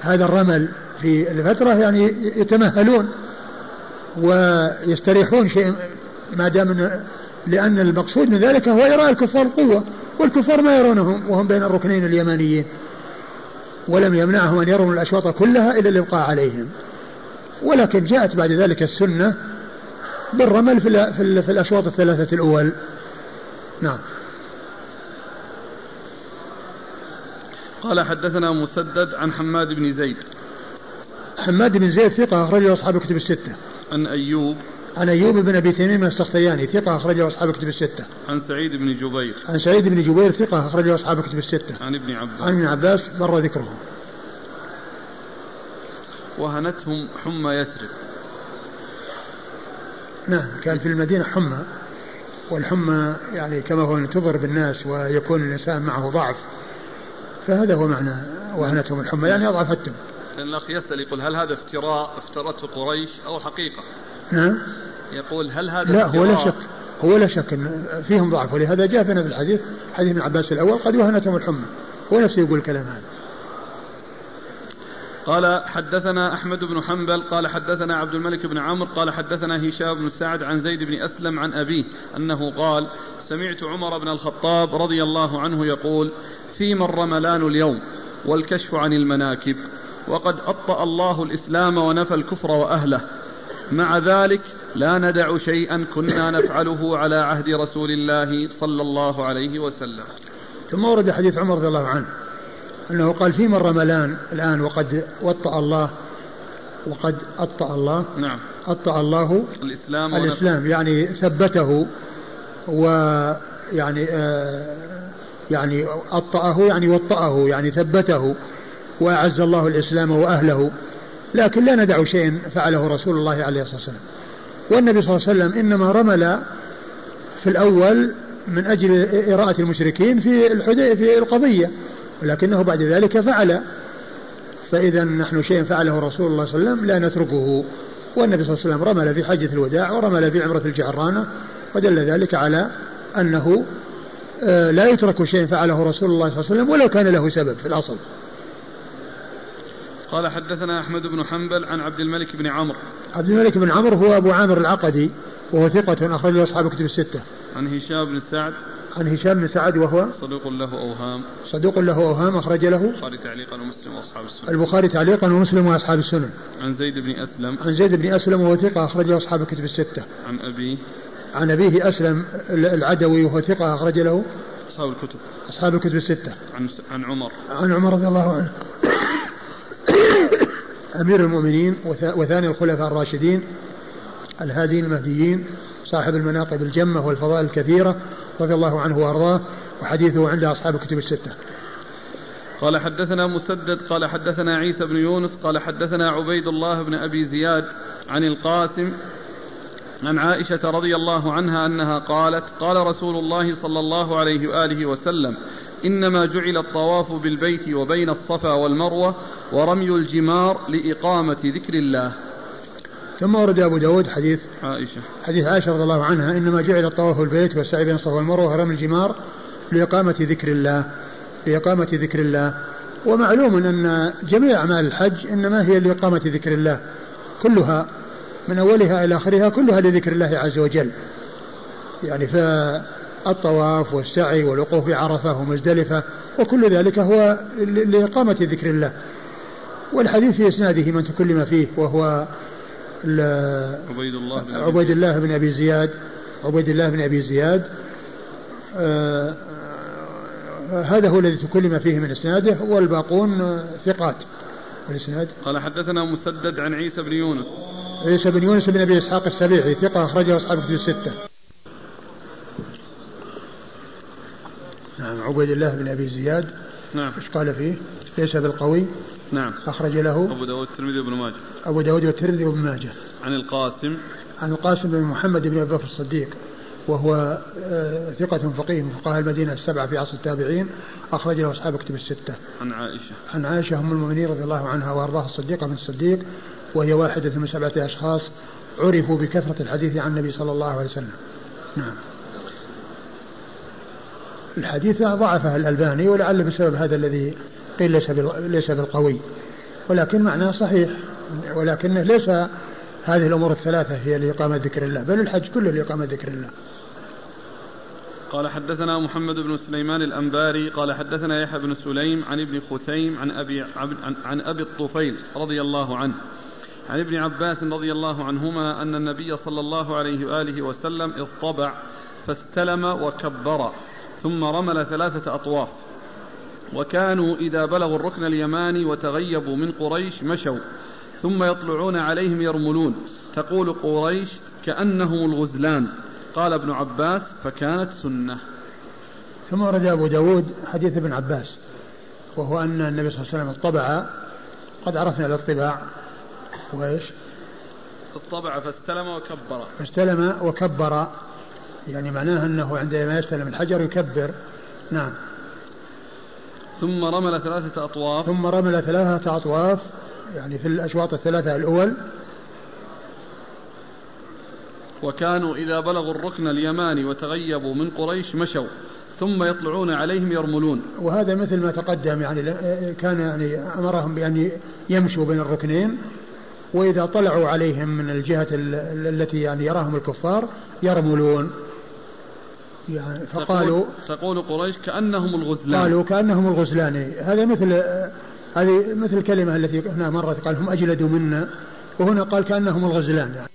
هذا الرمل في الفترة يعني يتمهلون ويستريحون شيء ما دام لأن المقصود من ذلك هو إراء الكفار القوة والكفار ما يرونهم وهم بين الركنين اليمانيين ولم يمنعهم أن يروا الأشواط كلها إلا الإبقاء عليهم. ولكن جاءت بعد ذلك السنة بالرمل في, في الأشواط الثلاثة الأول. نعم. قال حدثنا مسدد عن حماد بن زيد حماد بن زيد ثقة أخرجه أصحاب الكتب الستة عن أيوب عن أيوب بن أبي تميم السختياني ثقة أخرجه أصحاب الكتب الستة. عن سعيد بن جبير. عن سعيد بن جبير ثقة أخرجه أصحاب الكتب الستة. عن ابن عباس. عن ابن عباس مر ذكره. وهنتهم حمى يثرب. نعم كان في المدينة حمى والحمى يعني كما هو تضر بالناس ويكون الإنسان معه ضعف فهذا هو معنى وهنتهم الحمى يعني أضعفتهم. الأخ يسأل يقول هل هذا افتراء افترته قريش أو حقيقة؟ نعم يقول هل هذا لا هو لا شك هو لا شك إن فيهم ضعف ولهذا جاء في الحديث حديث ابن عباس الأول قد وهنتهم الحمى هو نفسه يقول الكلام هذا قال حدثنا أحمد بن حنبل قال حدثنا عبد الملك بن عمرو قال حدثنا هشام بن سعد عن زيد بن أسلم عن أبيه أنه قال سمعت عمر بن الخطاب رضي الله عنه يقول فيما الرملان اليوم والكشف عن المناكب. وقد أبطأ الله الإسلام ونفى الكفر وأهله. مع ذلك لا ندع شيئا كنا نفعله على عهد رسول الله صلى الله عليه وسلم. ثم ورد حديث عمر رضي الله عنه أنه قال فيما الرملان الآن وقد وطأ الله وقد أطأ الله نعم. أطأ الله الإسلام الإسلام. يعني ثبته ويعني آه يعني أطأه يعني وطأه يعني ثبته وأعز الله الإسلام وأهله. لكن لا ندع شيء فعله رسول الله عليه الصلاة والسلام. والنبي صلى الله عليه وسلم إنما رمل في الأول من أجل إراءة المشركين في الحدي في القضية ولكنه بعد ذلك فعل. فإذا نحن شيء فعله رسول الله صلى الله عليه وسلم لا نتركه. والنبي صلى الله عليه وسلم رمل في حجة الوداع ورمل في عمرة الجعرانة ودل ذلك على أنه لا يترك شيء فعله رسول الله صلى الله عليه وسلم ولو كان له سبب في الأصل. قال حدثنا أحمد بن حنبل عن عبد الملك بن عمرو. عبد الملك بن عمرو هو أبو عامر العقدي وهو ثقة أخرج له أصحاب كتب الستة. عن هشام بن سعد. عن هشام بن سعد وهو صدوق له أوهام. صدوق له أوهام أخرج له البخاري تعليقا ومسلم وأصحاب السنن. البخاري تعليقا ومسلم وأصحاب السنن. عن زيد بن أسلم. عن زيد بن أسلم وهو ثقة أخرج له أصحاب الكتب الستة. عن أبيه. عن أبيه أسلم العدوي وهو ثقة أخرج له أصحاب الكتب. أصحاب الكتب الستة. عن عن عمر. عن عمر رضي الله عنه. أمير المؤمنين وثاني الخلفاء الراشدين الهادين المهديين صاحب المناقب الجمة والفضائل الكثيرة رضي الله عنه وأرضاه وحديثه عند أصحاب الكتب الستة. قال حدثنا مسدد قال حدثنا عيسى بن يونس قال حدثنا عبيد الله بن أبي زياد عن القاسم عن عائشة رضي الله عنها أنها قالت قال رسول الله صلى الله عليه وآله وسلم إنما جعل الطواف بالبيت وبين الصفا والمروة ورمي الجمار لإقامة ذكر الله. ثم ورد أبو داود حديث عائشة. حديث عائشة رضي الله عنها إنما جعل الطواف البيت والسعي بين الصفا والمروة ورمي الجمار لإقامة ذكر الله. لإقامة ذكر الله. ومعلوم أن جميع أعمال الحج إنما هي لإقامة ذكر الله. كلها من أولها إلى آخرها كلها لذكر الله عز وجل. يعني فالطواف والسعي والوقوف بعرفة ومزدلفة وكل ذلك هو لإقامة ذكر الله. والحديث في إسناده من تكلم فيه وهو عبيد الله بن عبيد الله بن أبي زياد. عبيد الله بن أبي زياد. آه هذا هو الذي تكلم فيه من إسناده والباقون ثقات الإسناد. قال حدثنا مسدد عن عيسى بن يونس. عيسى بن يونس بن أبي إسحاق السبيعي ثقة أخرجه أصحاب كتب الستة. نعم عبيد الله بن أبي زياد. نعم. إيش قال فيه؟ ليس بالقوي نعم. أخرج له أبو داود الترمذي وابن ماجه. أبو داود والترمذي وابن ماجه. عن القاسم. عن القاسم بن محمد بن أبي بكر الصديق وهو آه، ثقة فقيه من فقهاء المدينة السبعة في عصر التابعين أخرج له أصحاب كتب الستة. عن عائشة. عن عائشة أم المؤمنين رضي الله عنها وأرضاها الصديقة من الصديق وهي واحدة من سبعة أشخاص عرفوا بكثرة الحديث عن النبي صلى الله عليه وسلم. نعم. الحديث ضعفه الألباني ولعل بسبب هذا الذي قيل ليس ليس بالقوي ولكن معناه صحيح ولكنه ليس هذه الأمور الثلاثة هي لإقامة ذكر الله بل الحج كله لإقامة ذكر الله قال حدثنا محمد بن سليمان الأنباري قال حدثنا يحيى بن سليم عن ابن خثيم عن أبي, عن, أبي الطفيل رضي الله عنه عن ابن عباس رضي الله عنهما أن النبي صلى الله عليه وآله وسلم اصطبع فاستلم وكبر ثم رمل ثلاثة أطواف. وكانوا إذا بلغوا الركن اليماني وتغيبوا من قريش مشوا ثم يطلعون عليهم يرملون. تقول قريش كأنهم الغزلان. قال ابن عباس فكانت سنة. ثم ورد أبو داود حديث ابن عباس وهو أن النبي صلى الله عليه وسلم اطبع قد عرفنا الاطباع. وإيش اطبع فاستلم وكبر. فاستلم وكبر. يعني معناه أنه عندما يستلم الحجر يكبر. نعم. ثم رمل ثلاثة أطواف. ثم رمل ثلاثة أطواف. يعني في الأشواط الثلاثة الأول. وكانوا إذا بلغوا الركن اليماني وتغيبوا من قريش مشوا. ثم يطلعون عليهم يرملون. وهذا مثل ما تقدم. يعني كان يعني أمرهم بأن يمشوا بين الركنين. وإذا طلعوا عليهم من الجهة التي يعني يراهم الكفار يرملون. يعني فقالوا تقول, تقول قريش كأنهم الغزلان. قالوا كأنهم الغزلان. هذا مثل هذه مثل الكلمة التي هنا مرت قال هم أجلدوا منا وهنا قال كأنهم الغزلان. يعني